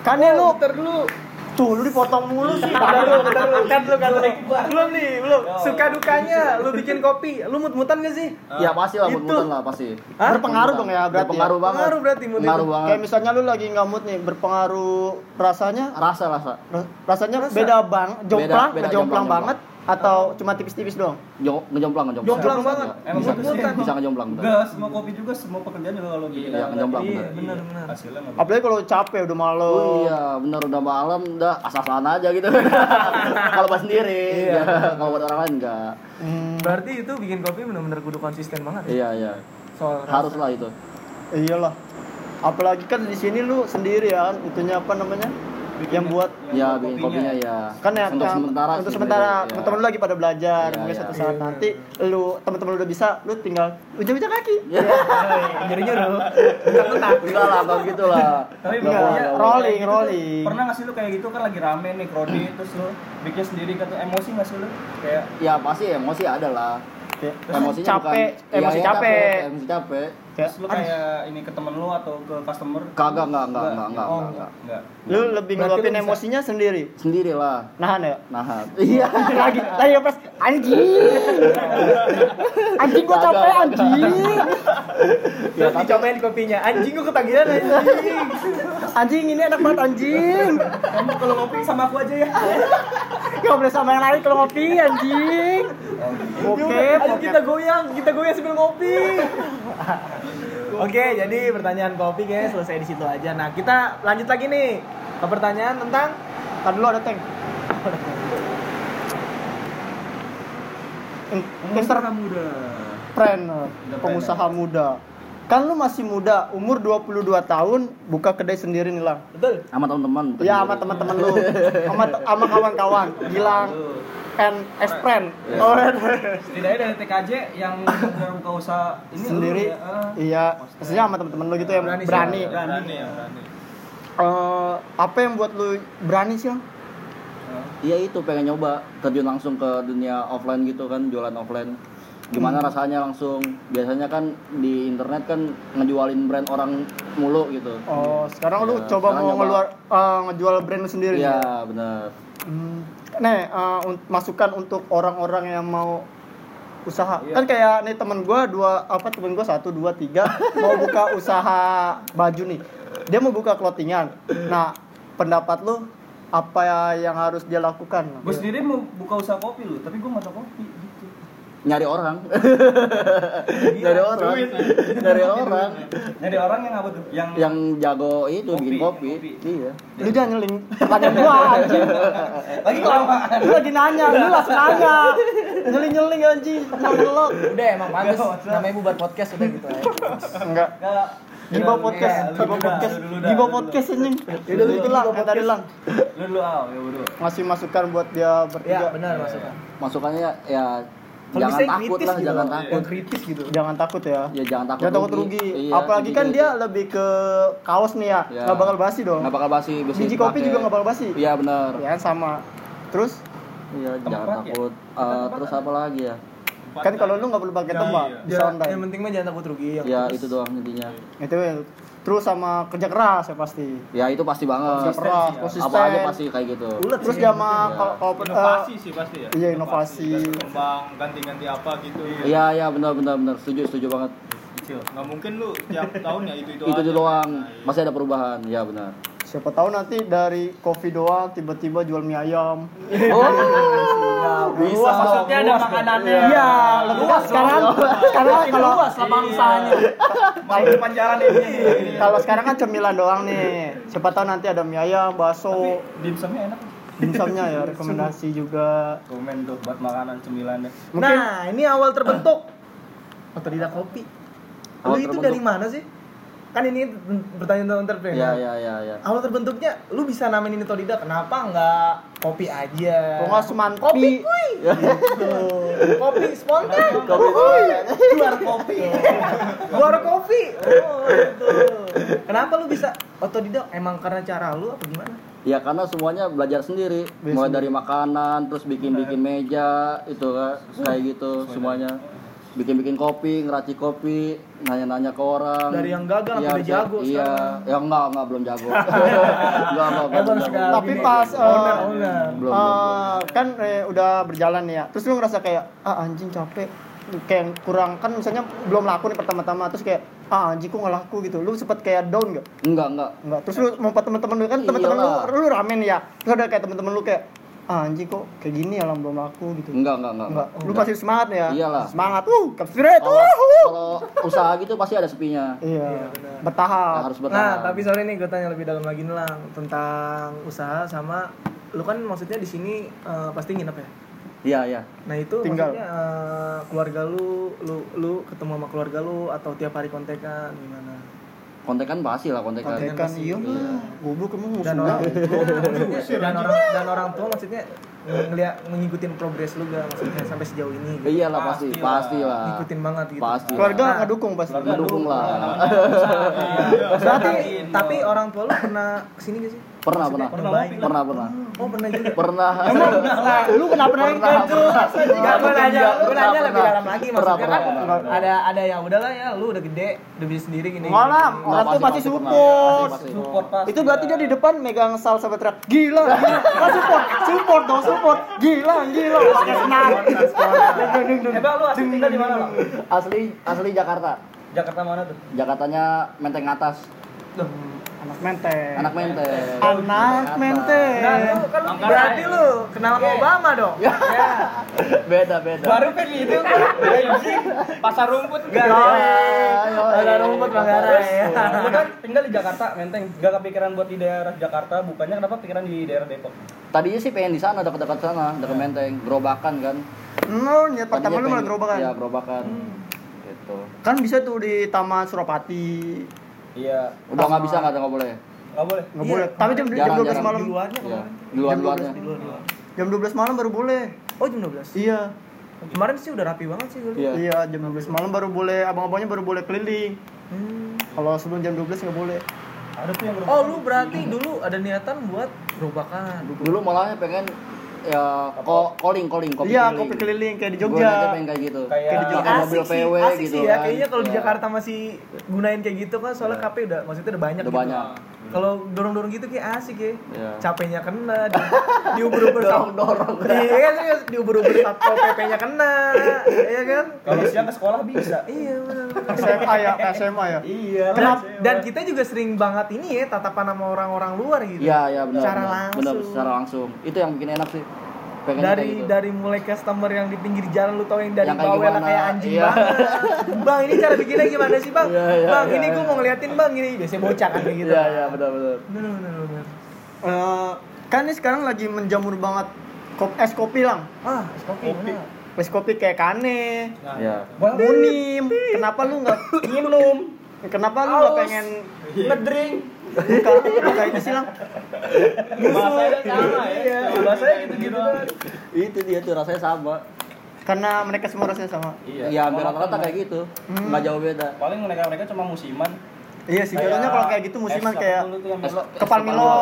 C: Kan ya lu
A: Bentar dulu.
C: tuh lu dipotong mulu sih.
A: Bentar dulu, bentar dulu. Kan lu, kan lu. Belum nih, belum. Suka dukanya lu bikin kopi, lu mut-mutan gak sih?
B: Ya pasti lah,
A: Itu.
B: mut-mutan lah pasti.
A: Hah?
C: Berpengaruh dong ya berarti.
B: Berpengaruh
C: ya?
B: banget.
A: Pengaruh berarti mood itu.
B: Pengaruh banget.
C: Kayak misalnya lu lagi nggak mood nih, berpengaruh rasanya
B: Rasa, rasa.
C: ra- rasanya
A: Rasa.
C: beda bang, jomplang,
B: beda,
C: jomplang
B: jomplang,
C: banget atau cuma tipis-tipis doang?
B: Jo, ngejomplang, ngejomplang.
A: Jomplang banget.
D: Emang
B: Bisa, bisa,
D: sih.
B: bisa ngejomplang.
D: Enggak, semua kopi juga semua pekerjaan juga kalau gitu.
B: Iya, ngejomplang,
A: Iya,
B: bener.
A: benar, benar.
D: Hasilnya nggak
C: Apalagi kalau capek udah malam.
B: Oh iya, bener udah malam, udah asal-asalan aja gitu. Kalau pas sendiri,
A: Iya.
B: ya. kalau buat orang lain enggak.
C: Hmm,
A: Berarti itu bikin kopi benar-benar kudu konsisten banget. ya?
B: Iya, iya.
A: Soal rasa.
B: Harus lah itu.
C: iyalah. Apalagi kan di sini lu sendiri ya, itunya apa namanya? Yang buat
B: Ya, bikin kopinya ya.
C: kan ya
B: untuk
C: yang-
B: sementara
C: untuk sementara
B: ya.
C: teman-teman lu lagi pada belajar
B: Iya,
C: mungkin
B: iya.
C: satu saat nanti lu teman-teman lu udah bisa lu tinggal ujung-ujung kaki
B: Ya.
A: Jadinya lu bentak-bentak.
B: Enggak lah, enggak gitu lah.
D: Tapi
C: enggak, rolling
D: Gitu,
C: rolling
D: Pernah nggak sih lu kayak gitu kan lagi rame nih krodi terus lu bikin sendiri kata emosi nggak sih lu? Kayak
B: Ya pasti emosi ada lah.
C: Kayak
B: Emosinya
C: capek
B: bukan,
C: emosi
B: iya,
C: capek
B: Emosi capek.
C: Kayak
D: terus lu kayak ini ke temen lu atau ke customer?
B: Kagak, enggak, enggak, enggak, enggak,
A: Oh,
B: enggak.
D: Enggak.
C: lu lebih ngeluapin emosinya sendiri
B: Sendiri lah.
C: nahan ya
B: Nahan. Iya.
C: lagi lagi ngepres anjing anjing gua capek anjing
B: Ya,
A: Terus dicobain kopinya. Anjing gua ketagihan anjing.
C: anjing ini enak banget anjing
D: Kamu kalau ngopi sama aku aja ya.
C: nggak boleh sama yang lain kalau ngopi anjing oke
A: Ayo
C: oke
A: kita goyang, kita goyang sambil ngopi. Oke, jadi pertanyaan kopi kayaknya selesai di situ aja. Nah, kita lanjut lagi nih ke pertanyaan tentang
C: Tadi dulu ada tank. Entrepreneur, pengusaha muda. Kan lu masih muda, umur 22 tahun, buka kedai sendiri nih lah.
A: betul.
B: Sama teman-teman.
C: Ya
B: sendiri.
C: sama teman-teman lu, sama sama kawan-kawan, Gilang and Espren.
B: Iya.
C: Oh,
D: Setidaknya dari TKJ yang buka usaha ini
C: sendiri.
D: ya, ah.
C: Iya, maksudnya sama teman-teman lu gitu yang
A: Berani
C: berani.
A: sih,
D: berani ya berani.
C: Eh, apa yang buat lu berani sih? Lang?
B: Iya itu pengen nyoba terjun langsung ke dunia offline gitu kan jualan offline gimana
C: Hmm.
B: rasanya langsung biasanya kan di internet kan ngejualin brand orang mulu gitu
C: Oh, sekarang lu
B: Ya,
C: coba
B: sekarang
C: mau
B: nyoba.
C: ngeluar eh, ngejual brand lu sendiri.
B: iya
C: nih?
B: bener
C: Hmm. Nih, un- masukan untuk orang-orang yang mau usaha.
D: Iya.
C: Kan kayak nih temen gua dua apa temen gua satu dua tiga mau buka usaha baju nih. Dia mau buka clothingan. Nah, pendapat lu apa yang harus dia lakukan.
D: Gue sendiri mau buka usaha kopi lu, tapi gue nggak tahu kopi.
B: Nyari orang nyari orang nyari orang
D: Nyari orang yang apa tuh? Yang
B: yang jago itu
D: Kopi,
B: bikin kopi
D: kopi.
B: iya
C: Lu jangan nyeling pertanyaan gua anjing.
D: lagi kelamaan.
C: Lu lagi nanya, lu langsung nanya. Nyeling-nyeling anjing, ngelok.
A: Udah emang bagus. Namanya bubar podcast udah gitu aja.
C: Enggak.
D: Enggak.
C: Giba podcast,
D: Iya, lu
C: giba
D: dulu
C: podcast,
D: lu dulu
C: giba
D: lu dulu.
C: podcast anjing.
A: Lu
C: Itu
A: giba
C: lang, yang tadi
A: podcast.
C: lang.
D: Lu dulu ah, ya berdua.
C: Ngasih masukan buat dia
A: Ya
C: bertiga.
A: benar maksudnya.
B: masukannya ya, ya
A: Kalau
B: jangan
A: bisa yang
B: takut
A: kritis
B: lah
A: gitu
B: jangan takut
A: Yang kritis gitu.
C: Jangan takut ya.
B: ya jangan takut
C: Jangan takut rugi.
B: Iya,
C: Apalagi kan dia
B: itu.
C: lebih ke kaos nih ya.
B: Iya.
C: Nggak bakal basi dong.
B: nggak bakal basi
C: Biji kopi juga nggak bakal basi.
B: iya benar
C: Ya sama. Terus
B: iya jangan
D: ya?
B: takut Eh, terus apa lagi ya
C: kan kalau lu nggak perlu pakai
E: Ya,
C: tembak,
E: iya.
C: bisa
A: Ya,
C: time.
A: yang penting mah jangan takut rugi. Yang
B: ya itu doang intinya
C: Itu ya. Terus sama kerja keras ya pasti.
B: ya itu pasti banget
C: Kerja keras,
E: ya.
C: konsisten.
B: apa aja pasti kayak gitu
A: Ulet
C: Terus
A: sih.
C: sama
B: Iya.
C: kalau kalau
E: Inovasi sih pasti ya.
C: iya, inovasi.
E: Berkembang, ganti-ganti apa gitu.
B: iya iya benar benar benar setuju setuju banget
D: Kecil.
E: Nggak mungkin lu tiap tahun ya itu itu.
B: itu
E: aja.
B: doang
E: Nah, iya.
B: masih ada perubahan ya benar
C: siapa tahu nanti dari kopi doang tiba-tiba jual mie ayam.
B: bisa
A: Maksudnya ada makanannya.
C: Iya, lebih sekarang karena kalau
A: luas lapangan usahanya.
E: Malah depan jalan ini.
C: kalau sekarang kan cemilan doang nih. Siapa tahu nanti ada mie ayam, bakso,
D: Dimsumnya enak.
C: dimsumnya ya rekomendasi juga.
D: Komen tuh buat makanan cemilannya.
C: Mungkin
A: Nah, ini awal terbentuk otodidak kopi. Lu itu
B: terbentuk.
A: dari mana sih? Kan ini bertanya tentang entrepreneur.
B: ya ya ya ya
A: Awal terbentuknya, lu bisa namain ini otodidak. Kenapa nggak kopi aja?
C: Kok nggak semanti?
A: Kopi kuy. Gitu. kopi spontan.
B: Kopi.
A: Luar kopi. Luar kopi. Oh, gitu. Kenapa lu bisa otodidak? Emang karena cara lu apa gimana?
B: Ya karena semuanya belajar sendiri, mulai dari makanan, terus bikin-bikin meja, itu kayak gitu semuanya. Bikin-bikin kopi, ngeracik kopi, nanya-nanya ke orang.
A: Dari yang gagal sampai
B: Iya,
A: udah jago
B: Iya,
A: sekarang.
B: ya enggak, enggak belum jago. enggak, enggak, belum
A: Hebat
B: jago.
A: sekali.
C: tapi
A: Gini.
C: pas eh,
A: Owner, owner.
B: Belum, belum,
C: eh, kan eh, udah berjalan ya. Terus lu ngerasa kayak ah anjing capek kayak kurang kan misalnya belum laku nih pertama-tama terus kayak ah anjing kok nggak laku gitu lu sempet kayak down gak?
B: Enggak, enggak.
C: Enggak. Terus lu mau teman-teman lu kan teman-teman lu, lu ramen ya. Terus ada kayak teman-teman lu kayak ah, anjing kok kayak gini ya belum laku gitu.
B: Enggak, enggak, enggak.
C: Enggak. Lu pasti semangat ya.
B: Iyalah.
C: Semangat. Uh, kapsiret.
B: Kalau
C: Uh, uh.
B: kalau usaha gitu pasti ada sepinya.
C: Iya.
B: Ya,
C: Bertahap.
B: harus
A: Nah,
B: bertahan.
A: tapi sore nih gue tanya lebih dalam lagi nih lang tentang usaha sama lu kan maksudnya di sini eh, pasti nginep ya.
B: Iya, iya.
A: Nah itu
C: Tinggal.
A: maksudnya eh, keluarga lu, lu, lu ketemu sama keluarga lu atau tiap hari kontekan gimana?
B: Kontekan pasti lah kontekan.
C: Kontekan iya mah. Goblok emang
A: Dan
C: musuh.
A: orang tua, maksudnya, dan orang dan orang tua maksudnya ngeliat ngikutin progres lu gak maksudnya sampai sejauh ini gitu.
B: Iyalah pasti,
E: Pasti
B: pasti
E: lah.
A: Ngikutin banget gitu.
B: Pasti.
C: Keluarga
A: Nah,
C: ngedukung pasti.
B: Mendukung lah.
A: Berarti tapi orang tua lu pernah ke sini gak sih?
B: Pernah,
A: Maksudnya
B: pernah.
A: nyobain?
B: Pernah, pernah.
A: Oh pernah juga.
B: Pernah.
C: Emang nah, lu kenapa nanya
B: Pernah,
C: kayak gitu?
A: Enggak, gue nanya, gue nanya lebih
B: Pernah.
A: dalam lagi
B: Pernah,
A: maksudnya kan
B: pernah, pernah.
A: ada ada yang udahlah ya lu udah gede, udah bisa sendiri gini.
C: Enggak lah,
A: gini.
C: orang tua pasti
B: pasti pernah.
C: support.
B: Pasti, pasti.
D: Support pasti.
C: Itu berarti dia di depan megang sal sampai teriak gila, gila. Kan support, support dong, support. Gila, gila. Kayak senang. Deng, deng, deng.
D: Eh, Bang, lu asli tinggal di mana?
B: Asli asli Jakarta.
D: Jakarta mana tuh?
B: Jakartanya Menteng atas.
C: Anak menteng.
B: Anak Menteng.
C: Anak menteng.
A: Nah, lu kan berarti lu kenal sama Obama dong. Ya.
B: Beda, beda.
D: Baru kan gitu. Anjing. Pasar rumput.
A: Ada
B: yo.
A: rumput Manggarai ya.
D: Lu kan tinggal di Jakarta, Menteng. Gak kepikiran buat di daerah Jakarta, bukannya kenapa pikiran di daerah Depok?
B: Tadinya sih pengen di sana dekat-dekat sana, dekat Menteng, gerobakan kan.
C: Oh, niat pertama lu malah gerobakan.
B: Iya, gerobakan. Gitu.
C: Kan bisa tuh di Taman Suropati.
D: Iya.
B: Udah nggak bisa nggak nggak boleh.
D: Nggak boleh.
C: Nggak
A: Iya,
C: boleh. Tapi jam, jam 12
B: jarang.
C: malam.
A: Di luarnya
B: Iya.
A: kemarin.
B: Di
A: luar, di luar.
C: Jam 12 malam baru boleh.
A: Oh jam 12.
C: Iya.
A: Kemarin sih udah rapi banget sih gue.
B: Iya.
C: Iya, jam 12 malam baru boleh, abang-abangnya baru boleh keliling.
A: Hmm.
C: Kalau sebelum jam 12 nggak boleh.
D: Ada tuh yang
A: Oh lu berarti dulu ada niatan buat gerobakan.
B: Dulu malahnya pengen ya ko calling calling kopi
C: Iya,
B: keliling.
C: kopi keliling kayak di Jogja.
B: aja pengen kayak gitu.
D: Kayak-
C: Kayak di Jogja.
B: Pakai mobil
A: asik sih,
B: PW
A: asik
B: gitu
A: sih ya.
B: kan.
A: Kayaknya kalau di
B: Iya.
A: Jakarta masih gunain kayak gitu kan soalnya KP udah maksudnya udah banyak
B: Udah
A: gitu.
B: banyak.
A: Kalau dorong-dorong gitu kayak asik ya.
B: Iya.
A: Capeknya kena, di, diuber-uber
B: Dorong-dorong.
A: Iya kan diuber-uber satpol PP-nya kena. Iya kan?
D: Kalau siang ke sekolah bisa.
A: Iya benar.
C: SMA ya, SMA ya.
D: Iya.
A: Dan, dan kita juga sering banget ini ya tatapan sama orang-orang luar gitu.
B: Iya, iya benar.
A: Secara
B: benar.
A: langsung.
B: Benar, secara langsung. Itu yang bikin enak sih. Pengen
A: dari
B: gitu.
A: dari mulai customer yang di pinggir jalan lu tau yang dari
B: Yang kayak gimana?
A: kayak anjing
B: Iya.
A: banget bang ini cara bikinnya gimana sih bang
B: Iya, iya,
A: bang
B: iya,
A: ini
B: iya.
A: gue mau ngeliatin bang ini biasanya bocah kan kayak gitu
B: Iya, iya, benar benar.
A: bener bener bener
C: Eh, kan ini sekarang lagi menjamur banget kop es kopi lang.
A: ah es kopi
E: Kopi.
A: mana?
C: Es kopi kayak kane,
E: Nah,
B: Iya.
C: munim. Kenapa lu nggak minum? Kenapa lu nggak pengen
A: ngedrink
C: buka buka itu sih lang?
E: Bahasanya sama ya.
A: Iya, bahasanya gitu-gitu kan.
B: Itu dia tuh rasanya sama.
C: Karena mereka semua rasanya sama.
E: Iya.
B: Iya, hampir rata-rata kayak gitu.
C: Hmm.
B: Nggak jauh beda.
E: Paling mereka mereka cuma musiman.
C: Iya sih, biasanya kalau kayak gitu musiman kayak kepal Milo,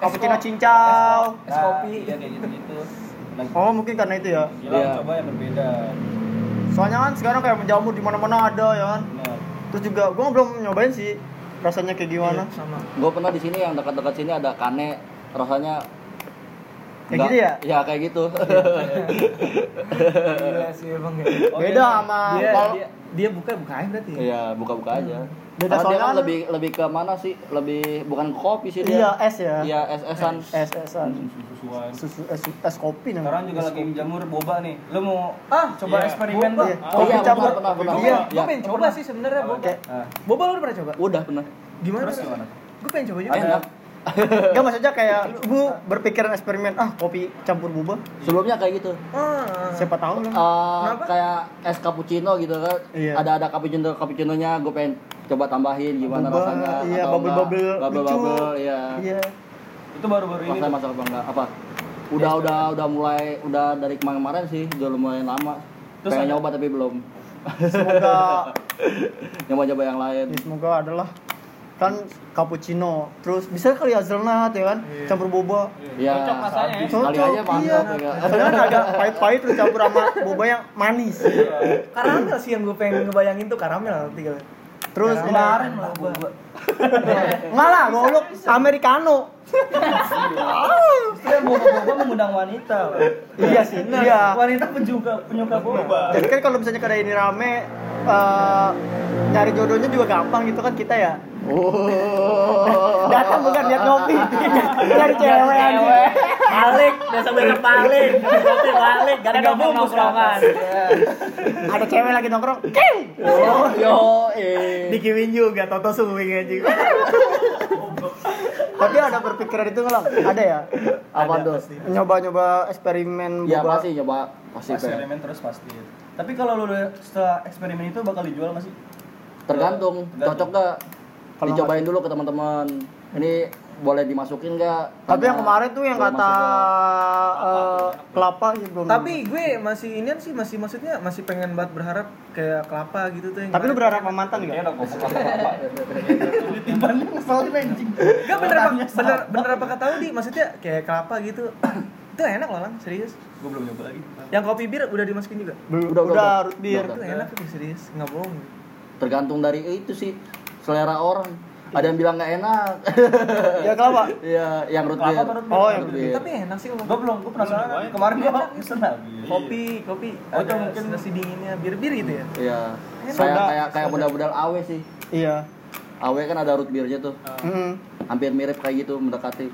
C: cappuccino cincau.
A: Es kopi.
E: Iya kayak gitu-gitu. Nah,
C: Oh mungkin karena itu ya.
E: Gila,
B: Iya.
E: coba yang berbeda.
C: Soalnya kan sekarang kayak menjamur di mana-mana ada ya kan. Terus juga gua belum nyobain sih rasanya kayak gimana.
A: Iya, sama
B: Gue pernah di sini yang dekat-dekat sini ada kane rasanya
C: Kayak gitu ya?
B: Iya kayak gitu.
A: gila sih emang ya
E: Oh,
C: Beda
E: iya.
C: sama
A: dia,
C: kalau
A: dia dia buka bukain berarti ya?
B: Iya buka-buka aja.
C: Beda
B: dia
C: soalnya
B: kan
C: kan-
B: lebih lebih ke mana sih? Lebih bukan kopi sih
C: iya
B: dia.
C: es ya.
B: Iya es-esan.
C: Es esan.
E: susu-susuan.
C: Susu es, es kopi namanya.
E: Sekarang juga lagi menjamur boba nih. Lu mau
A: ah
E: coba
A: iya.
E: eksperimen
A: Boba.
C: Iya.
B: Oh iya
C: campur.
B: pernah pernah pernah.
A: iya
B: Iya.
A: gue pengen coba sih sebenarnya boba
E: Nah,
A: boba lu udah pernah coba
B: Udah pernah.
A: gimana
E: terus gimana?
A: gue pengen coba juga
B: Enak.
C: Enggak maksudnya kayak lu berpikiran eksperimen ah kopi campur boba.
B: Sebelumnya kayak gitu.
A: ah
C: Siapa tahu lah.
B: Eh,
A: Kenapa?
B: kayak es cappuccino gitu kan.
C: Iya.
B: Ada ada cappuccino cappuccinonya gue pengen coba tambahin gimana
C: Boba,
B: rasanya.
C: iya,
B: atau
C: bubble-bubble
B: enggak.
C: lucu.
B: Bubble-bubble, iya.
C: Iya.
E: Itu baru-baru ini.
B: Rasanya masak apa enggak? Apa? Udah udah udah mulai udah dari kemarin-kemarin sih, udah lumayan lama.
E: Terus
B: pengen
E: ada-
B: nyoba tapi belum.
C: Semoga
B: Nyoba-nyoba yang lain.
C: ya, semoga adalah kan cappuccino. Terus bisa kali hazelnut ya kan? Campur boba.
B: Iya.
E: Cocok rasanya ya.
B: Kali aja mantap
C: iya.
B: ya. Kan.
C: Soalnya kan agak pahit-pahit terus campur sama boba yang manis.
A: Karamel sih yang gue pengen ngebayangin tuh karamel nanti kali.
C: Terus
A: kemarin lah boba.
C: Enggak lah goblok. Americano.
E: Justru yang boba-boba mengundang wanita.
C: iya sih iya.
E: Wanita penyuka penyuka boba.
C: jadi kan kalau misalnya kedai ini rame eh, nyari jodohnya juga gampang gitu kan kita ya
B: Oh.
C: datang bukan lihat ngopi nyari cewek aja
A: balik biasa besok balik kopi balik gak ada nongkrongan
C: ada cewek lagi nongkrong Keng!
B: Oh, yo, eh.
A: dikiwin juga toto suwing aja
C: tapi ada berpikiran itu nggak Lang? ada ya
B: Apa tuh?
C: nyoba-nyoba eksperimen
B: Ya
C: boba
B: pasti nyoba pasti.
E: Eksperimen terus pasti. Tapi kalau lu udah setelah eksperimen itu bakal dijual masih?
B: Tergantung, cocok gak?
C: Kalau
B: Dicobain dulu ke teman-teman. Ini boleh dimasukin gak?
C: tapi yang kemarin tuh yang kata eh, kelapa ya belum
A: tapi gue masih ini sih masih maksudnya masih pengen banget berharap kayak kelapa gitu tuh yang
C: tapi lu berharap sama mantan
E: apa Ditiban lu ngeselin anjing.
A: Gak bener bener, bener apa kata lu di maksudnya kayak kelapa gitu. Itu enak loh lang. Serius.
E: Gua belum nyoba lagi.
A: yang kopi bir udah dimasukin juga?
C: Udah,
B: Udah,
C: udah,
B: udah,
C: root beer.
B: udah.
A: itu enak tuh serius. Nggak bohong.
B: Tergantung dari itu sih selera orang. Ada yang bilang nggak enak.
C: Ya kelapa.
B: Iya, yang root beer.
C: Oh, yang
B: Root beer.
A: tapi enak sih kalau
E: Gua belum, gua penasaran. Kemarin gua pesen lagi.
A: kopi kopi
E: Oh, itu mungkin-
A: nasi dinginnya bir bir gitu ya
B: Iya.
A: Enak.
B: Kayak kayak kayak modal-modal awe sih.
C: Iya.
B: Awe kan ada root beernya tuh.
C: Hmm.
B: Hampir mirip kayak gitu mendekati.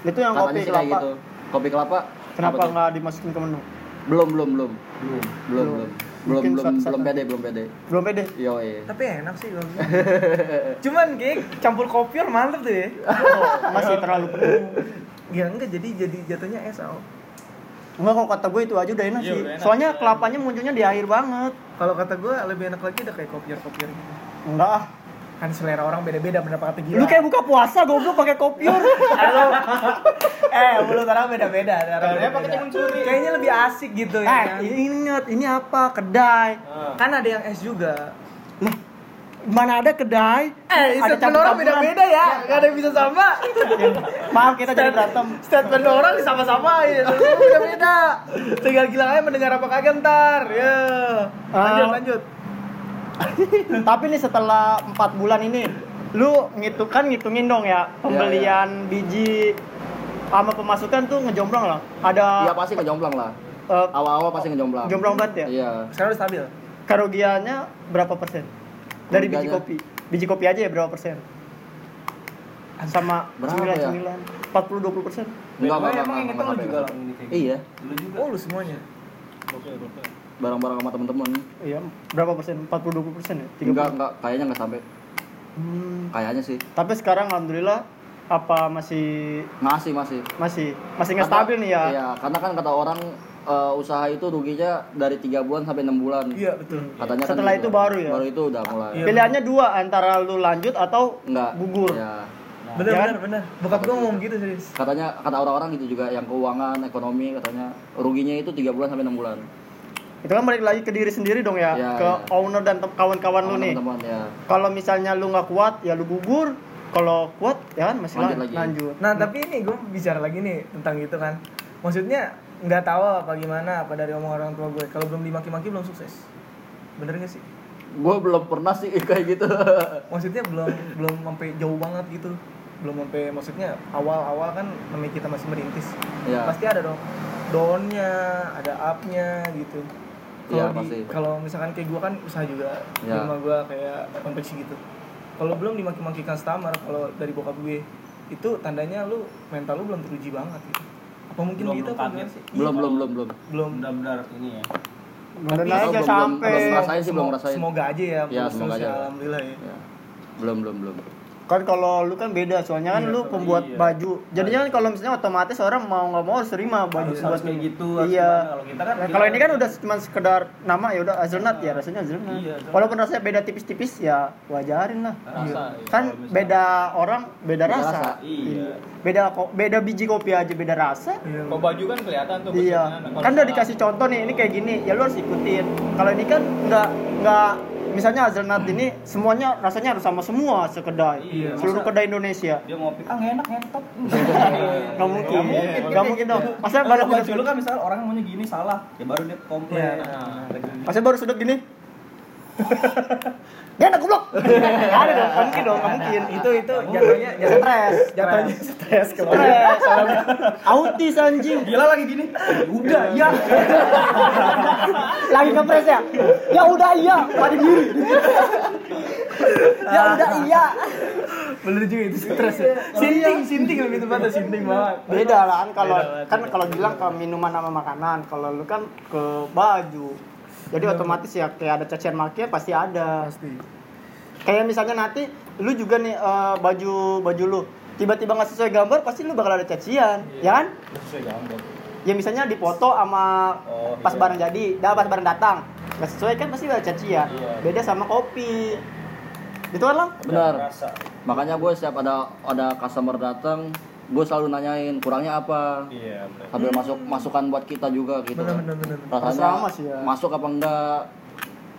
C: Itu yang kopi kelapa.
B: gitu. Kopi kelapa.
C: Kenapa nggak dimasukin ke menu?
B: Belum, belum, belum.
E: Belum.
B: Belum, belum. Belum,
C: Mungkin
B: belum,
C: suatu
B: belum pede, belum pede.
C: Belum pede.
B: Yo, eh.
A: tapi enak sih gitu. cuman kayak campur kopior mantep tuh ya
C: Masih terlalu penuh.
A: ya enggak jadi jadi jatuhnya es Al.
C: Enggak kalau kata gue itu aja udah enak
E: Iya,
C: sih.
E: udah enak.
C: Soalnya kelapanya munculnya di akhir banget.
A: kalau kata gue lebih enak lagi udah kayak kopior kopior gitu
C: Enggak ah.
A: Kan selera orang beda beda bener kata gila
C: Lu kayak buka puasa goblok pakai kopior.
A: Halo. eh, mulut orang beda-beda.
E: Kayaknya
A: beda-beda.
E: pakai timun suri.
A: Kayaknya lebih asik gitu ya.
C: eh,
A: kan?
C: inget ini apa? Kedai.
A: Kan ada yang es juga.
C: Mana ada kedai?
A: Eh,
C: ada
A: statement orang beda-beda ya. Gak ada yang bisa sama.
C: Maaf kita jadi berantem.
A: Statement orang disama-samain. Beda-beda. Tinggal gila aja mendengar apa kagak ntar. Ya. Lanjut,
C: Ah.
A: lanjut.
C: Tapi nih setelah empat bulan ini, lu ngitung kan ngitungin dong ya pembelian biji sama pemasukan tuh ngejomblong lah. Ada
B: Iya pasti ngejomplang lah.
C: eh,
B: Awal-awal pasti ngejomplang.
C: jomblang banget ya.
B: Iya.
A: Sekarang udah stabil.
C: kerugiannya berapa persen dari biji kopi biji kopi aja ya berapa persen sama
B: Berapa
C: cemilan
B: ya?
C: cemilan 40 20 persen
B: Enggak, enggak,
D: emang lu
B: enggak,
D: juga
B: enggak.
D: lah
B: Iya,
D: gitu. Lu juga.
A: Oh lu semuanya.
E: Oke, oke.
B: Barang-barang sama temen-temen.
C: iya berapa persen 40 20 persen ya 30.
B: Enggak, enggak, kayaknya enggak sampai.
C: Hmm,
B: Kayaknya sih.
C: tapi sekarang alhamdulillah apa masih
B: Masih, masih.
C: masih masih nggak stabil nih ya
B: Iya, karena kan kata orang eh, usaha itu ruginya dari tiga bulan sampai enam bulan.
A: Iya betul.
B: Katanya kan
C: Setelah
B: gitu.
C: itu baru ya?
B: Baru itu udah mulai.
A: Iya.
C: pilihannya dua antara lu lanjut atau
B: Enggak.
C: gugur
B: Ya.
A: Bener
C: Ya kan?
A: bener bener. Bokap gua ngomong gitu serius.
B: Katanya kata orang-orang gitu juga yang keuangan, ekonomi katanya ruginya itu tiga bulan sampai enam bulan.
C: Itu kan balik lagi ke diri sendiri dong ya,
B: Ya,
C: ke
B: ya.
C: owner dan kawan-kawan lu nih
B: Teman-teman ya.
C: kalau misalnya lu nggak kuat ya lu gugur kalau kuat ya kan masih
B: Lanjut
C: lan-
B: lagi.
C: lanjut
A: Nah tapi ini gue bicara lagi nih tentang gitu kan. Maksudnya nggak tahu apa gimana apa dari omong orang tua gue. Kalau belum dimaki-maki belum sukses. Bener gak sih?
B: Gue belum pernah sih kayak gitu.
A: Maksudnya belum belum sampai jauh banget gitu. Belum sampai maksudnya awal-awal kan namanya kita masih merintis.
B: ya.
A: Pasti ada dong downnya, ada upnya gitu.
B: Iya,
A: Kalau
B: pasti.
A: di kalau misalkan kayak gue kan usaha juga di
B: Ya.
A: rumah gue kayak konveksi gitu. Kalau belum dimaki-maki customer kalau dari bokap gue itu tandanya lu mental lu belum teruji banget gitu. Apa mungkin
E: Belum
A: gitu apa sih?
B: belum,
A: Iya,
B: belum, belum, belum.
A: belum
E: Benar-benar ini ya.
A: Tapi-
C: aja
B: belum-
C: sampai
B: belum ngerasain sih, belum
A: Semoga-
B: ngerasain.
A: Semoga aja ya.
B: Ya,
A: terus
B: semoga aja.
A: ya, Alhamdulillah ya.
B: Ya. Belum, belum, belum.
C: Kan kalau lu kan beda soalnya kan
A: Iya,
C: lu pembuat
E: iya.
C: baju jadinya kan kalau misalnya otomatis orang mau nggak mau harus terima baju
E: Harus,
C: buat
E: kayak gitu.
C: iya.
E: Kalau kita kan
C: Nah, kalau ini kan udah cuma sekedar nama ya udah hazelnut ya rasanya hazelnut.
E: Iya.
C: Walaupun rasanya beda tipis-tipis ya wajarin lah.
E: Rasa, iya.
C: Kan
E: Kalau misalnya-
C: beda orang beda,
B: Beda
C: rasa.
B: rasa.
E: Iya.
C: Beda kok beda biji kopi aja beda rasa.
A: Iya.
E: Baju kan kelihatan tuh.
C: Iya.
E: Kalau
C: Kan udah dikasih contoh nih, ini kayak gini, ya lu harus ikutin. Kalau ini kan nggak nggak misalnya hazelnut ini semuanya rasanya harus sama semua sekedai.
E: Iya,
C: Seluruh
E: masa-
C: kedai Indonesia.
E: dia ngopi ah enak ngentot
C: Nggak mungkin. Nggak mungkin dong. Masa
E: kalau
C: baru
E: baju lu kan misalnya orang maunya gini salah ya baru dia komplain
A: Iya.
E: Nah.
C: Masa baru sudut gini? Gak ada goblok. Ada dong, mungkin dong, nggak mungkin.
A: Itu itu jatuhnya jatuh
C: Stres.
A: jatuhnya stres kalau
C: Stres. Autis anjing.
E: gila lagi gini udah ya
C: Lagi ngepres ya? Ya udah iya, pada diri. ya udah iya.
A: bener juga itu stres ya. Sinting sinting lebih tepatnya sinting banget.
C: Beda lah kan kalau kan kalau bilang ke minuman sama makanan, kalau lu kan ke baju. Jadi otomatis ya kayak ada cacian maki pasti ada.
A: Pasti.
C: Kayak misalnya nanti lu juga nih eh, baju baju lu tiba-tiba nggak sesuai gambar pasti lu bakal ada cacian, ya kan?
E: sesuai gambar
C: Ya misalnya dipoto sama
E: Oh,
C: pas
E: iya.
C: barang jadi, dah pas barang datang. Nggak sesuai kan pasti ada cacian.
E: Iya.
C: Beda sama kopi. Gitu kan, Lang?
B: Benar. Makanya gue setiap ada ada customer datang, gue selalu nanyain kurangnya apa.
E: iya
B: Sambil masuk masukan buat kita juga gitu.
A: Bener bener bener.
B: Rasanya
C: sih ya.
B: masuk apa enggak?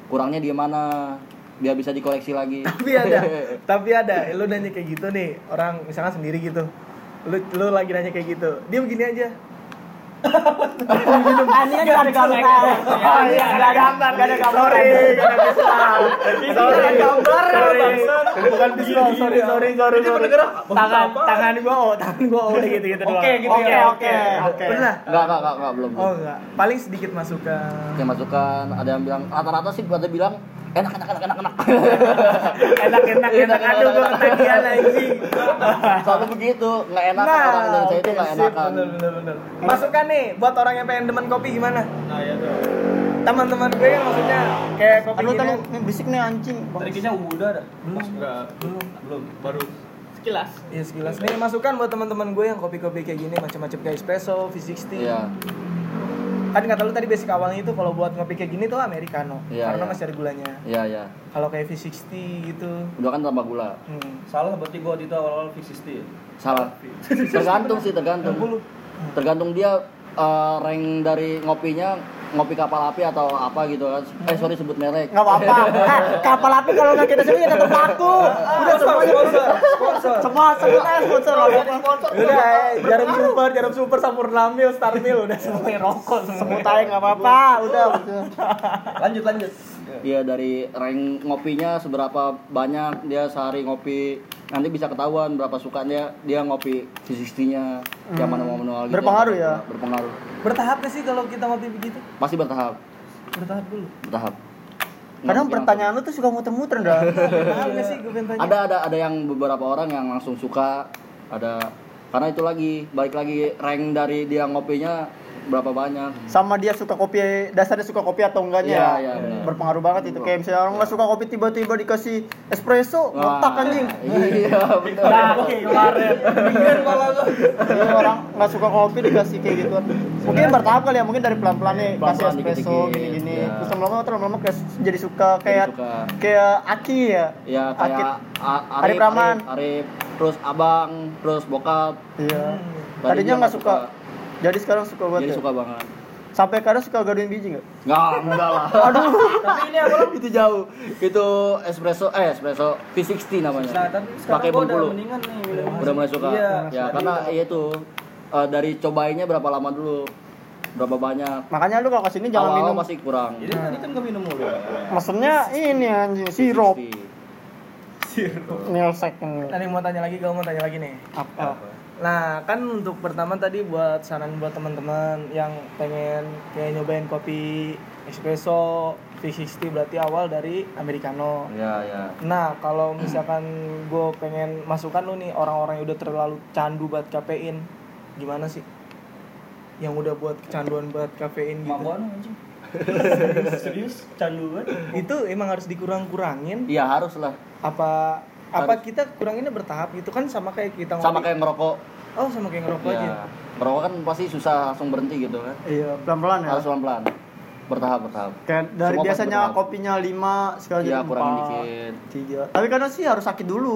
B: Kurangnya di mana? Biar bisa dikoleksi lagi.
A: Tapi ada, tapi ada. Lu nanya kayak gitu nih, orang misalkan sendiri gitu. Lu lu lagi nanya kayak gitu. Dia begini aja.
C: Ini kan nggak ada gambar. Oh iya, ada gambar, nggak ada gambar.
A: Sorry, visual.
C: Ini
A: Sorry.
C: nggak ada gambar.
A: Bukan visual, sorry, sorry, sorry, sorry. Tangan, tangan gua, oh, tangan gua oh, udah gitu gitu doang.
E: Oke, gitu
C: Oke,
E: ya.
C: oke, oke.
A: Pernah?
B: Enggak, enggak, enggak, enggak, belum.
A: Oh enggak. Paling sedikit masukan.
B: Kayak masukan, ada yang bilang rata-rata sih pada bilang enak enak enak enak enak.
A: Enak enak enak aduh gua ketagihan anjing.
B: Selalu begitu, nggak enak orang Indonesia itu nggak
A: oke, sip,
B: enakan.
A: Bener bener bener. Masukan nih buat orang yang pengen demen kopi gimana?
E: nah ya tuh
A: Teman-teman gue yang maksudnya kayak kopi
C: Aduh, tadi ini berisik nih anjing.
E: triknya udah ada
A: Belum.
E: Enggak,
A: Belum.
E: belum baru sekilas
A: Iya sekilas nih masukan buat teman-teman gue yang kopi-kopi kayak gini macam-macam kayak espresso, V60.
B: Iya,
A: Kan kata lu tadi basic awalnya itu kalau buat ngopi kayak gini tuh americano
B: Iya,
A: karena
B: iya.
A: masih ada gulanya.
B: iya, iya.
A: Kalau kayak V60 gitu.
B: Udah kan tambah gula.
A: Hmm.
E: salah berarti gua di itu awal-awal V60 ya
B: Salah. Tergantung sih, tergantung. Tergantung dia eh, rank dari ngopinya ngopi kapal api atau apa gitu kan. Eh sorry sebut merek.
C: Nggak apa-apa. Eh, kapal api kalau nggak kita sebut ya tetap laku. Udah semuanya
A: sponsor, sponsor.
C: semua sebut aja sponsor. sponsor.
A: Udah, eh, jarum super, jarum super, sampurna mil, star mil, udah semuanya rokok semua.
C: Sebut aja nggak apa-apa. Udah.
E: lanjut lanjut
B: Dia dari rank ngopinya seberapa banyak dia sehari ngopi. Nanti bisa ketahuan berapa suka dia ngopi V60-nya yang mana mau manual gitu.
C: Berpengaruh ya?
B: Berpengaruh.
A: Bertahap gak sih kalau kita ngopi begitu?
B: Pasti bertahap,
A: Bertahap dulu.
B: bertahap.
C: Kadang pertanyaan lu tuh suka muter-muter dah.
A: Sih gue tanya?
B: ada ada ada yang beberapa orang yang langsung suka ada karena itu lagi balik lagi rank dari dia ngopinya berapa banyak
C: Sama dia suka kopi, dasarnya suka kopi atau enggaknya.
B: Iya, iya, benar.
C: Berpengaruh banget itu. Kayak misalnya orang nggak suka kopi tiba-tiba dikasih espresso, ngetak anjing.
B: iya benar
A: Nah, oke kemarin. Mingguan.
C: Iya, orang nggak suka kopi dikasih kayak gitu. Mungkin bertahap kali ya, mungkin dari pelan-pelan nih kasih espresso gini-gini.
B: ya.
C: Terus lama-lama terus lama-lama kayak jadi suka kayak
B: suka.
C: kayak Aki ya.
B: ya kayak
C: Arif
B: Arif,
C: Rahman.
B: Arif, Arif, terus abang terus bokap
C: Iya.
B: Tadinya
C: Tadinya nggak
B: nggak
C: suka. Jadi sekarang suka banget.
B: jadi
C: ya?
B: suka banget
C: Sampai kadang suka gaduhin biji nggak?
B: nggak enggak lah
A: Tapi ini apa?
B: itu jauh itu espresso eh espresso V60 namanya
D: Nah, tapi sekarang
B: pakai
D: gua udah nih
B: udah mulai suka
D: Iya.
B: ya karena iya itu eh, dari cobainnya berapa lama dulu berapa banyak
C: Makanya lu kalau ke sini jangan
B: awal
C: minum.
B: masih kurang
D: Jadi tadi kan gak minum mulu.
C: Maksudnya ini anjing sirup.
B: V60.
C: Nilsek ini.
A: Nanti mau tanya lagi, gue mau tanya lagi nih.
C: Apa?
A: Nah, kan untuk pertama tadi buat saran buat teman-teman yang pengen kayak nyobain kopi espresso V60 berarti awal dari americano.
B: ya ya
A: Nah, kalau misalkan gue pengen masukkan lu nih orang-orang yang udah terlalu candu buat kafein, gimana sih? Yang udah buat kecanduan buat kafein gitu.
D: Mabon anjing. Serius candu banget.
A: Itu emang harus dikurang-kurangin
B: iya harus lah
A: apa apa kita kuranginnya bertahap gitu kan sama kayak kita
B: sama
A: ngopi.
B: kayak ngerokok
A: Oh, sama kayak ngerokok aja.
B: ya ngerokok kan pasti susah langsung berhenti gitu kan
C: Iya, pelan-pelan ya.
B: harus pelan pelan bertahap bertahap
C: Kayak dari
B: Semua
C: biasanya
B: bertahap.
C: kopinya 5 sekarang
B: Iya
C: jadi
B: kurangin
C: 4,
B: dikit
C: 3. Tapi kadang sih harus sakit dulu.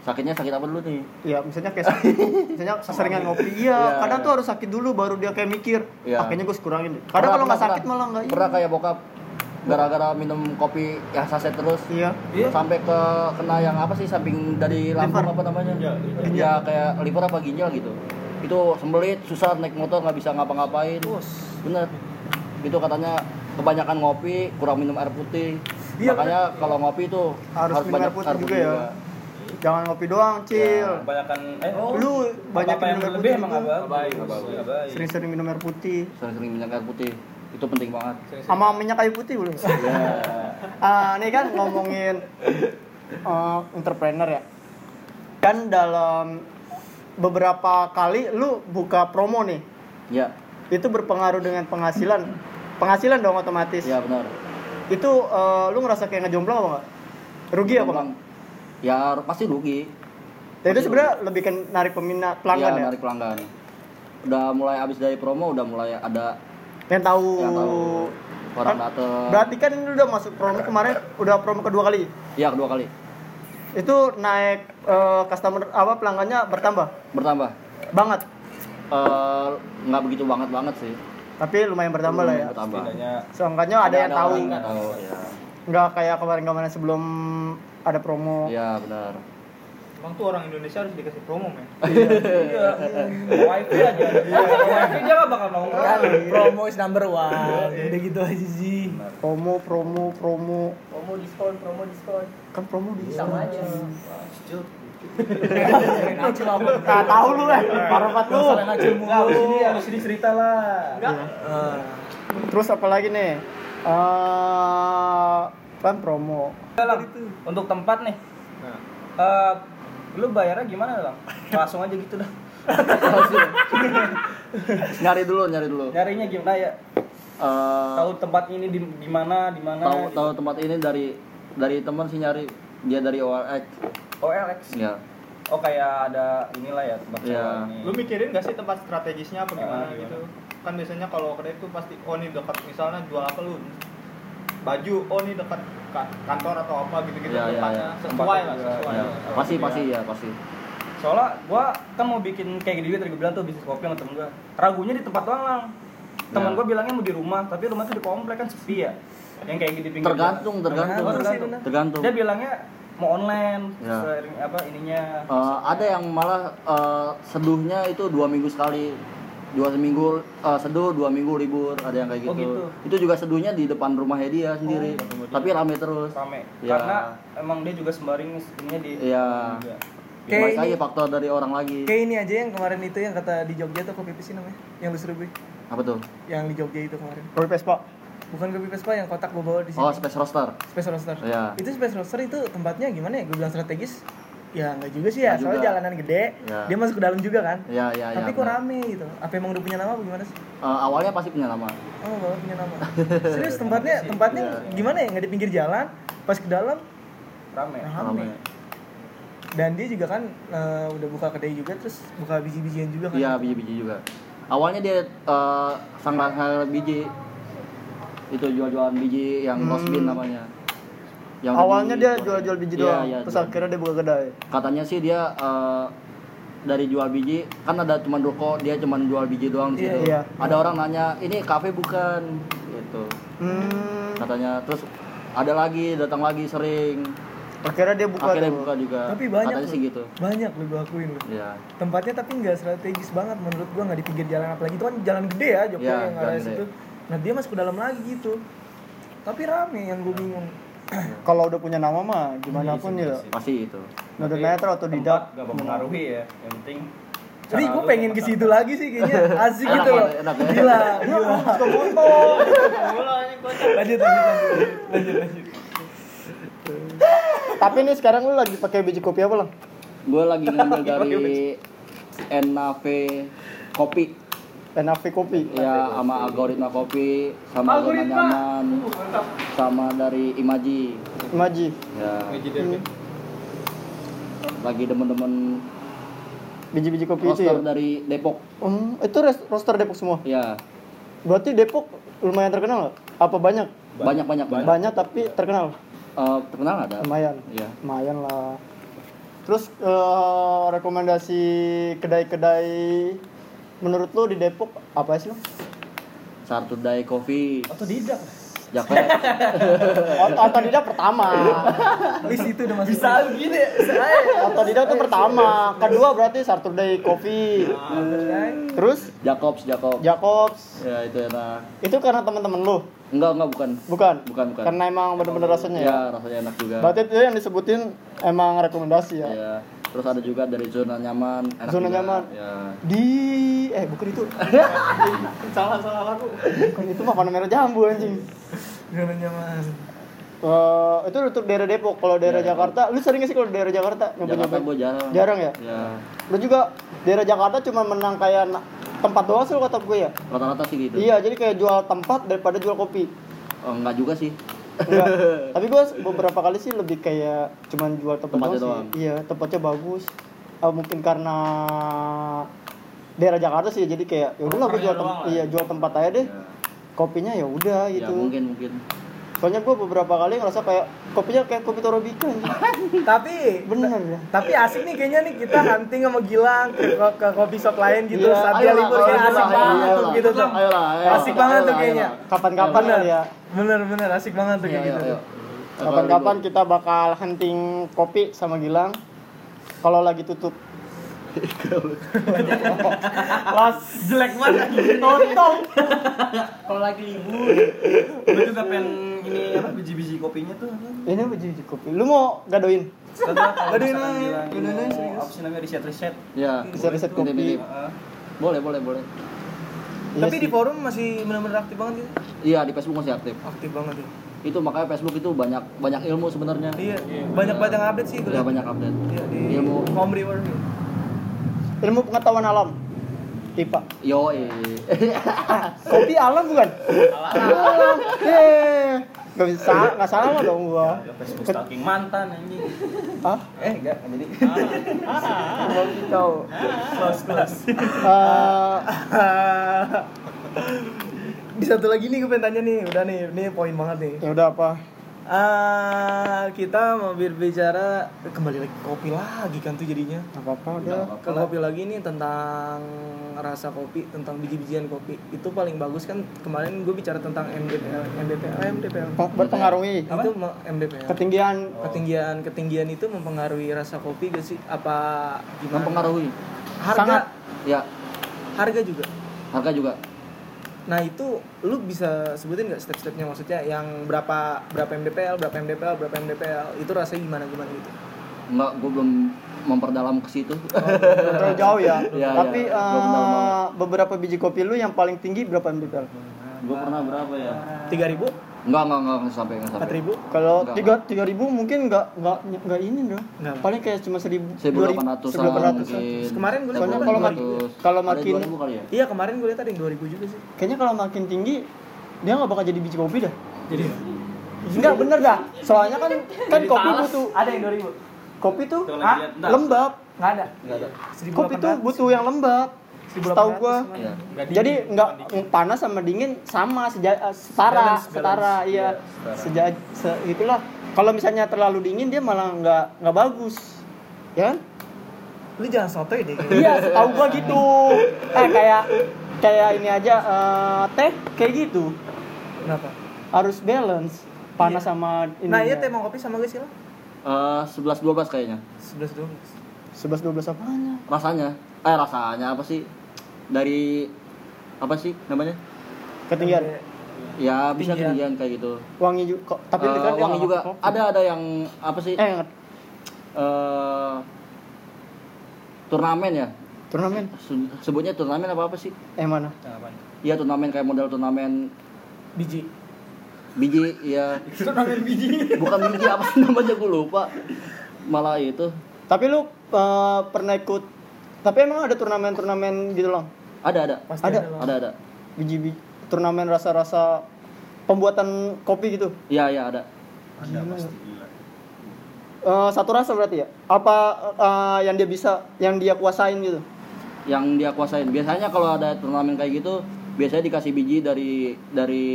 B: sakitnya sakit apa dulu nih
C: Iya, misalnya kayak misalnya keseringan ngopi. Iya,
B: Iya,
C: kadang
B: iya.
C: tuh harus sakit dulu baru dia kayak mikir. Ah, kayaknya gue kurangin Kadang kalau nggak sakit malah nggak
B: pernah kayak bokap gara-gara minum kopi yang saset terus.
C: Iya.
B: sampai ke kena yang apa sih samping dari lambung
C: Liver.
B: apa namanya?
E: Iya,
B: ya kayak liver apa ginjal gitu. Itu sembelit susah naik motor nggak bisa ngapa-ngapain. Bener. Itu katanya kebanyakan ngopi kurang minum air putih.
A: Iya,
B: makanya kalau ngopi itu
C: Harus minum air putih juga ya. Jangan ngopi doang, Cil.
D: Kebanyakan eh
C: Lu banyak minum air putih
D: emang
C: juga. Sering-sering minum air putih.
B: sering-sering minum air putih itu penting banget
C: Sama minyak kayu putih belum?
B: ya
C: Ah, ini kan ngomongin eh, entrepreneur ya. Kan dalam beberapa kali lu buka promo nih.
B: ya
C: Itu berpengaruh dengan penghasilan. Penghasilan dong otomatis.
B: ya benar
C: Itu eh, lu ngerasa kayak ngejomblo apa enggak? Rugi apa enggak?
B: ya pasti rugi
C: Dan itu sebenarnya lebih kan narik peminat pelanggan
B: Iya,
C: ya.
B: narik pelanggan udah mulai habis dari promo udah mulai ada
C: Yang tahu.
B: yang tahu orang
C: Kan-
B: dateng
C: Berarti kan lu udah masuk promo kemarin, udah promo kedua kali.
B: iya kedua kali
C: Itu naik eh, customer apa pelanggannya bertambah
B: bertambah
C: banget.
B: Eh, nggak begitu banget banget sih
C: Tapi lumayan bertambah lah ya.
B: bertambah
D: Setidaknya
C: Seenggaknya ada, yang tahu.
B: orang yang tahu ya
C: Nggak kayak kemarin-kemarin sebelum ada promo.
B: iya benar
E: Emang tuh orang Indonesia harus dikasih promo, men.
D: iya. Wifi aja. Wifi dia gak bakal nongkrong.
A: Kan promo is number one. Udah gitu aja sih.
C: Promo, promo, promo.
D: Promo diskon, promo diskon.
C: Kan promo di
D: Sama aja.
C: Nah, tahu lu eh. Parah banget lu.
D: Enggak, harus ini harus ini cerita lah.
A: Ah.
C: Terus apa lagi nih? Eh kan promo.
D: Untuk tempat nih. Eh, lu bayarnya gimana, Lang? Langsung aja gitu dah.
B: nyari dulu nyari dulu
D: Nyarinya gimana ya?
B: Eh,
D: Tahu tempat ini di di mana, di mana?
B: tahu
D: gitu.
B: tahu tempat ini dari dari teman sih nyari dia dari OLX
D: OLX.
B: ya
D: Oh kayak ada inilah ya tempat
B: Iya.
D: sewa ini.
E: Lu mikirin gak sih tempat strategisnya apa gimana
D: Ah, gimana?
E: gitu? Kan biasanya kalau kedai tuh pasti oh nih dekat misalnya jual apa lu? Baju, oh nih dekat ka- kantor atau apa gitu-gitu
B: Iya, iya,
E: tempatnya
B: iya.
E: sesuai
D: Tempatnya
E: lah, sesuai.
B: ya
D: Iya.
B: pasti
D: Iya.
B: pasti ya pasti
D: Soalnya gua kan mau bikin kayak gini tadi gue bilang tuh bisnis kopi sama temen gua. Ragunya di tempat doang lang. Temen
B: Ya.
D: gua bilangnya mau di rumah, tapi rumah tuh di komplek kan sepi ya. Yang kayak gini pinggir.
B: tergantung tergantung
D: tergantung.
A: bener.
B: tergantung
D: Dia bilangnya mau online,
B: Ya.
D: apa ininya.
B: Eh, ada yang malah eh, seduhnya itu dua minggu sekali dua seminggu eh, seduh dua minggu libur ada yang kayak
D: Oh,
B: gitu.
D: gitu.
B: itu juga seduhnya di depan rumahnya dia sendiri tapi rame terus
D: rame.
B: Ya.
D: Karena emang dia juga sembaring ininya di
B: Iya.
D: juga.
A: Kayak ini-
B: lagi faktor dari orang lagi
A: Kayak ini aja yang kemarin itu yang kata di Jogja tuh kopi sih namanya? Yang lu gue.
B: apa tuh
A: Yang di Jogja itu kemarin.
C: Kopi Vespa.
A: bukan kopi Vespa yang kotak gue bawa di sini
B: Oh, Space Roaster.
A: Space Roaster
B: Iya.
A: itu Space Roaster itu tempatnya gimana ya gue bilang strategis ya nggak juga sih ya
B: Nggak
A: soalnya
B: juga.
A: jalanan gede
B: Ya.
A: dia masuk ke dalam juga kan
B: Iya, iya, iya.
A: tapi kok
B: benar.
A: rame gitu apa emang udah punya nama apa gimana sih
B: Eh, awalnya pasti punya nama.
A: oh bawa punya nama serius tempatnya tempatnya
B: Iya.
A: gimana ya nggak di pinggir jalan pas ke dalam
E: Rame.
A: rame dan dia juga kan eh, udah buka kedai juga terus buka biji-bijian juga kan
B: Iya, biji-biji juga. Awalnya dia eh, sang biji itu jual-jualan biji yang
C: Hmm.
B: bean namanya. Yang
C: Awalnya
B: di-
C: dia jual-jual biji
B: Iya,
C: doang,
B: iya,
C: terus
B: jual.
C: akhirnya dia buka kedai.
B: katanya sih dia eh, dari jual biji kan ada cuma ruko dia cuma jual biji doang di
A: Iya,
B: situ.
C: iya.
B: Ada orang nanya ini kafe bukan gitu
C: Hmm,
B: katanya terus ada lagi datang lagi sering
C: akhirnya dia buka
B: akhirnya buka juga
A: tapi banyak
B: katanya
A: loh.
B: sih gitu
A: banyak lu gue akuin lu
B: ya
A: tempatnya tapi nggak strategis banget menurut gua nggak di pinggir jalan apalagi itu kan jalan gede ya Jogja
B: Iya,
A: yang
B: gede.
A: situ nah dia masuk ke dalam lagi gitu tapi rame yang gue bingung
C: Kalau udah punya nama mah gimana pun ya.
B: pasti itu
C: Udah netral atau tidak.
E: gak mempengaruhi ya. Yang penting
A: jadi gue pengen ke situ lagi sih kayaknya asik
B: Enak
A: gitu loh
B: ya, enak ya.
A: gila gila
E: kocak.
A: lanjut lanjut lanjut lanjut lanjut
C: Tapi nih sekarang lu lagi pakai biji kopi apa, Lang?
B: gue lagi ngambil dari NAV kopi
C: NAV kopi.
B: ya sama algoritma kopi sama zona nyaman sama dari Imaji
C: Imaji.
B: ya
E: Meji David.
B: lagi demen-demen
C: Biji-biji kopi itu ya.
B: roster dari Depok
C: Hmm, itu roster Depok semua.
B: ya
C: Berarti Depok lumayan terkenal? Apa banyak?
B: banyak banyak banyak
C: Banyak tapi terkenal.
B: Eh, terkenal ada
C: Lumayan.
B: ya
C: Lumayan lah. Terus eh, rekomendasi kedai-kedai menurut lu di Depok apa sih lu?
B: Sartudai Coffee
A: atau tidak
B: Jakob
C: Ot- Otodidak pertama.
A: list itu udah masuk
E: Bisa gini.
C: Otodidak itu pertama. Kedua berarti Saturday Coffee. Terus
B: Jacobs Jacobs
C: Jacobs.
B: ya itu enak
C: Itu karena teman-teman lu,
B: enggak enggak bukan
C: bukan?
B: bukan bukan
C: Karena emang bener-bener rasanya ya.
B: ya rasanya enak juga
C: Berarti itu yang disebutin emang rekomendasi ya.
B: ya terus ada juga dari zona nyaman enak
C: Zona
B: juga.
C: nyaman.
B: ya
C: Di eh bukan itu.
E: Salah salah lagu.
C: Bukan itu mah warna merah jambu anjing.
A: zona nyaman
C: Eh, itu untuk daerah Depok. Kalau daerah
B: Ya,
C: Jakarta, lu sering gak sih kalau daerah Jakarta
B: Jakarta gue jarang
C: Jarang ya?
B: ya
C: Lu juga daerah Jakarta cuma menang kayak tempat doang sih kata gue ya?
B: rata-rata sih gitu
C: Iya, jadi kayak jual tempat daripada jual kopi.
B: oh, enggak juga sih
C: Enggak. Tapi gue beberapa kali sih lebih kayak cuman jual tempat
B: Tempatnya
C: doang,
B: doang.
C: sih. Iya, tempatnya bagus. Eh, mungkin karena daerah Jakarta sih jadi kayak ya udahlah gue jual tem- iya jual tempat aja deh.
B: ya,
C: Kopinya ya udah
B: ya
C: gitu.
B: mungkin mungkin
C: Soalnya gue beberapa kali ngerasa kayak kopinya kayak kopi Torobika
A: tapi
C: Bener ya.
A: tapi asik nih kayaknya nih kita hunting sama Gilang ke, ke, ke kopi shop lain gitu
C: Iya,
A: saat dia libur kayak asik banget tuh gitu tuh asik banget tuh kayaknya.
C: Kapan-kapan ya.
A: bener bener asik banget tuh kayak
B: Ayo,
A: gitu tuh.
B: ayo.
C: Kapan-kapan kita bakal hunting kopi sama Gilang. Kalau lagi tutup.
A: Las jelek banget tonton
D: Kalau lagi libur, gue juga pengen ini apa biji-biji kopinya tuh.
C: Ini biji kopi. Lu mau gadoin?
A: Gadoin gadoin aja, serius.
D: apa sih namanya riset riset.
B: ya
C: Riset-riset kopi.
B: Titip-titip. boleh boleh boleh
C: Iya
A: tapi di forum masih benar-benar aktif banget gitu
B: iya di Facebook masih aktif
A: aktif banget ya
B: itu makanya Facebook itu banyak banyak ilmu sebenarnya
A: iya banyak banget yang update sih gue
B: ya banyak update
A: Iya, di
B: ilmu
A: home reward
C: Ilmu pengetahuan alam. IPA.
B: yo
C: Kopi alam bukan? Alam. Eh, Gak bisa, gak salah lah dong gua.
D: Facebook stalking mantan anjing.
C: Hah?
D: Eh enggak, jadi.
C: Tahu.
A: close close
C: Eh,
A: di satu lagi nih gue pengen tanya nih udah nih ini poin banget nih
C: ya udah apa?
A: Ah, kita mau berbicara kembali lagi kopi lagi kan tuh jadinya.
C: Gak apa-apa udah.
A: ke kopi lagi nih tentang rasa kopi tentang biji-bijian kopi itu paling bagus kan kemarin gue bicara tentang MDPL MDPL MDPL
C: Peng- Berpengaruhi.
A: Itu me- MDPL
C: ketinggian.
A: Ketinggian ketinggian itu mempengaruhi rasa kopi gak sih? Apa gimana?
B: Mempengaruhi.
A: Harga?
C: Sangat.
B: ya.
A: Harga juga?
B: Harga juga
A: nah itu lu bisa sebutin nggak step-stepnya? Maksudnya yang berapa berapa MDPL berapa MDPL berapa MDPL itu rasanya gimana gimana gitu?
B: Enggak gue belum memperdalam ke situ.
C: Terlalu jauh ya.
B: Iya,
C: Tapi
B: tahu
C: eh, beberapa biji kopi lu yang paling tinggi berapa mdpl?
B: Gua pernah berapa ya?
A: tiga ribu
B: Enggak, enggak, enggak, enggak sampai, enggak
A: empat
B: sampai.
A: ribu
C: Kalau
B: Enggak.
C: tiga tiga ribu mungkin nggak nggak nggak ini dong.
A: Nggak.
C: Paling kayak cuma seribu.
B: 1800
C: seribu delapan ratus.
B: mungkin.
A: Kemarin gua lihat
C: Soalnya
A: berapa?
C: kalau
A: 2000.
C: makin- kalau
B: Ada
C: makin
B: 2000 kali ya?
A: iya kemarin gue lihat ada yang dua ribu juga sih
C: Kayaknya kalau makin tinggi dia nggak bakal jadi biji kopi dah.
A: jadi
C: Enggak bener dah. Soalnya kan kan kopi butuh
A: ada yang dua ribu
C: kopi tuh ah,
D: lihat.
C: Lembab.
A: nggak ada
B: Enggak ada.
C: Kopi tuh butuh yang lembab. Tahu gua.
B: Iya.
C: Jadi nggak panas sama dingin sama seja, eh, setara,
A: Balance,
C: setara, iya. Seja, se, itulah. Kalau misalnya terlalu dingin dia malah nggak nggak bagus. Ya kan?
A: lu jangan sotoy deh
C: Iya, setahu gua gitu. Eh kayak kayak ini aja eh, teh kayak gitu.
A: kenapa
C: Harus balance panas sama ini.
A: nah iya teh mau kopi sama gue sih lah
B: Eh, 11 12 kayaknya.
A: sebelas dua belas
C: 11 12 apanya?
B: Rasanya. Eh, rasanya apa sih? Dari apa sih namanya?
C: Ketinggian.
B: Ya bisa
A: Tinggian.
B: ketinggian kayak gitu.
C: Wangi juga kok tapi
B: Eh,
C: kan dia
B: wangi juga
C: kopi.
B: ada ada yang apa sih?
C: Eh,
B: Eh, turnamen ya.
C: turnamen.
B: Se- Sebutnya turnamen apa apa sih?
C: Eh mana?
B: Iya turnamen kayak model turnamen
A: biji
B: biji ya. turnamen biji. Bukan biji apa sih namanya gue lupa. Malah itu
C: Tapi lu eh, pernah ikut tapi emang ada turnamen-turnamen gitu loh.
B: Ada ada
A: pasti
C: Ada.
B: ada ada.
C: Biji-biji turnamen rasa-rasa pembuatan kopi gitu.
B: Iya iya ada.
C: Eh, satu rasa berarti ya? Apa eh, yang dia bisa, yang dia kuasain gitu?
B: Yang dia kuasain. Biasanya kalau ada turnamen kayak gitu, biasanya dikasih biji dari dari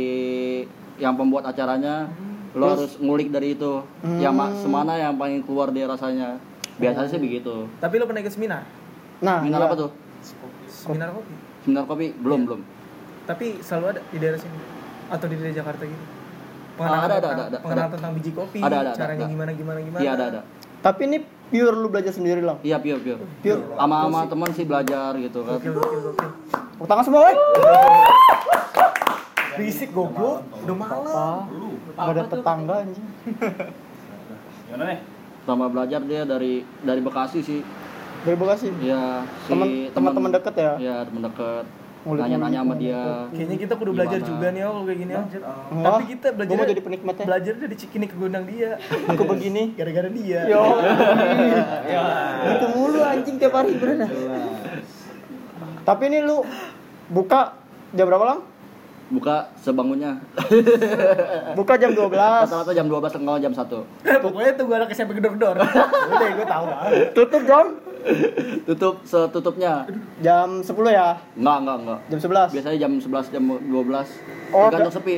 B: yang pembuat acaranya. Lo
C: Terus?
B: harus ngulik dari itu.
C: Hmm.
B: Yang ma- semana yang paling keluar dia rasanya. Biasanya sih begitu.
A: tapi lu pernah ikut seminar
C: Nah,
B: Seminar
C: iya.
B: apa tuh?
A: Seminar kopi
B: Seminar kopi? Belum, belum.
A: tapi selalu ada di daerah sini atau di daerah Jakarta gitu
B: Ah, ada, ada,
A: tentang,
B: ada, ada,
A: pengenalan
B: ada.
A: tentang biji kopi
B: Ada, ada, ada,
A: caranya
B: ada.
A: gimana gimana gimana
B: Iya ada ada.
C: Tapi ini pure lu belajar sendiri lah.
B: Iya pure pure.
C: Pure.
B: Sama sama teman sih belajar gitu kan.
A: gokil gokil
C: Tepuk tangan semua, woi.
A: berisik goblok udah malam
C: gak ada tetangga anjing.
D: Gimana nih?
B: Sama belajar dia dari dari Bekasi sih.
C: Dari Bekasi.
B: Iya, si
C: Temen teman-teman deket ya.
B: Iya, teman deket. Nanya-nanya sama dia.
A: kayaknya kita kudu belajar
B: Gimana?
A: juga nih oh kayak gini oh.
C: Enggak.
A: tapi kita belajar
C: Gua mau jadi penikmatnya.
A: belajar dari Cikini ke Gondang dia
C: Aku begini.
A: gara-gara dia
C: Yo. Itu mulu anjing tiap hari bener. Tapi ini lu buka jam berapa lang?
B: Buka sebangunnya.
C: Buka jam 12.
B: Rata-rata jam 12 setengah jam 1.
A: pokoknya tuh gue anak SMP gedor-gedor udah gue tahu
C: Tutup jam
B: Tutup setutupnya.
C: jam 10 ya.
B: Enggak, enggak, enggak.
C: Jam 11.
B: Biasanya jam 11 jam 12.
C: Oh,
B: Tergantung sepi.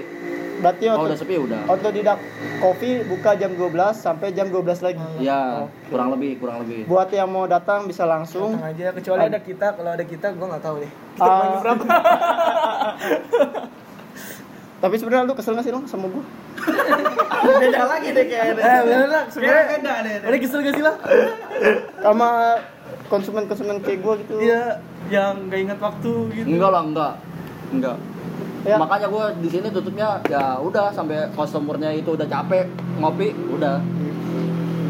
C: Berarti auto,
B: udah sepi udah.
C: autodidak kopi buka jam 12 sampai jam 12 lagi.
B: Iya, kurang lebih, kurang lebih.
C: Buat yang mau datang bisa langsung.
A: Datang aja kecuali ada kita kalau ada kita gue nggak tahu deh kita main berapa
C: Tapi sebenarnya lu kesel gak sih lu sama gua?
A: beda lagi deh kayaknya eh bener lah sebenarnya beda deh udah kesel gak sih lah
C: Sama konsumen-konsumen kayak gua gitu.
A: iya yang nggak ingat waktu gitu
B: Enggak lah, enggak. Enggak.
C: Ya.
B: Makanya gue di sini tutupnya ya udah sampai customernya itu udah capek ngopi, udah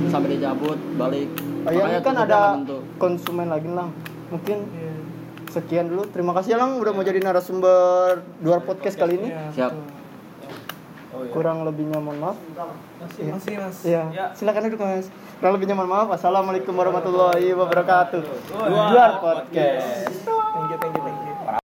B: sampai dia cabut balik.
C: Oh iya, ini kan ada konsumen lagi lang. Mungkin
A: Iya.
C: Sekian dulu. Terima kasih ya, lang udah mau jadi narasumber luar podcast kali ini.
A: Iya,
B: Siap.
A: betul.
C: Kurang lebihnya mohon maaf.
A: masih masih mas
C: Iya.
D: Ya.
C: Silakan duduk mas. Kurang lebihnya mohon maaf. Assalamualaikum warahmatullahi wabarakatuh. Luar podcast.
A: thank you thank you thank you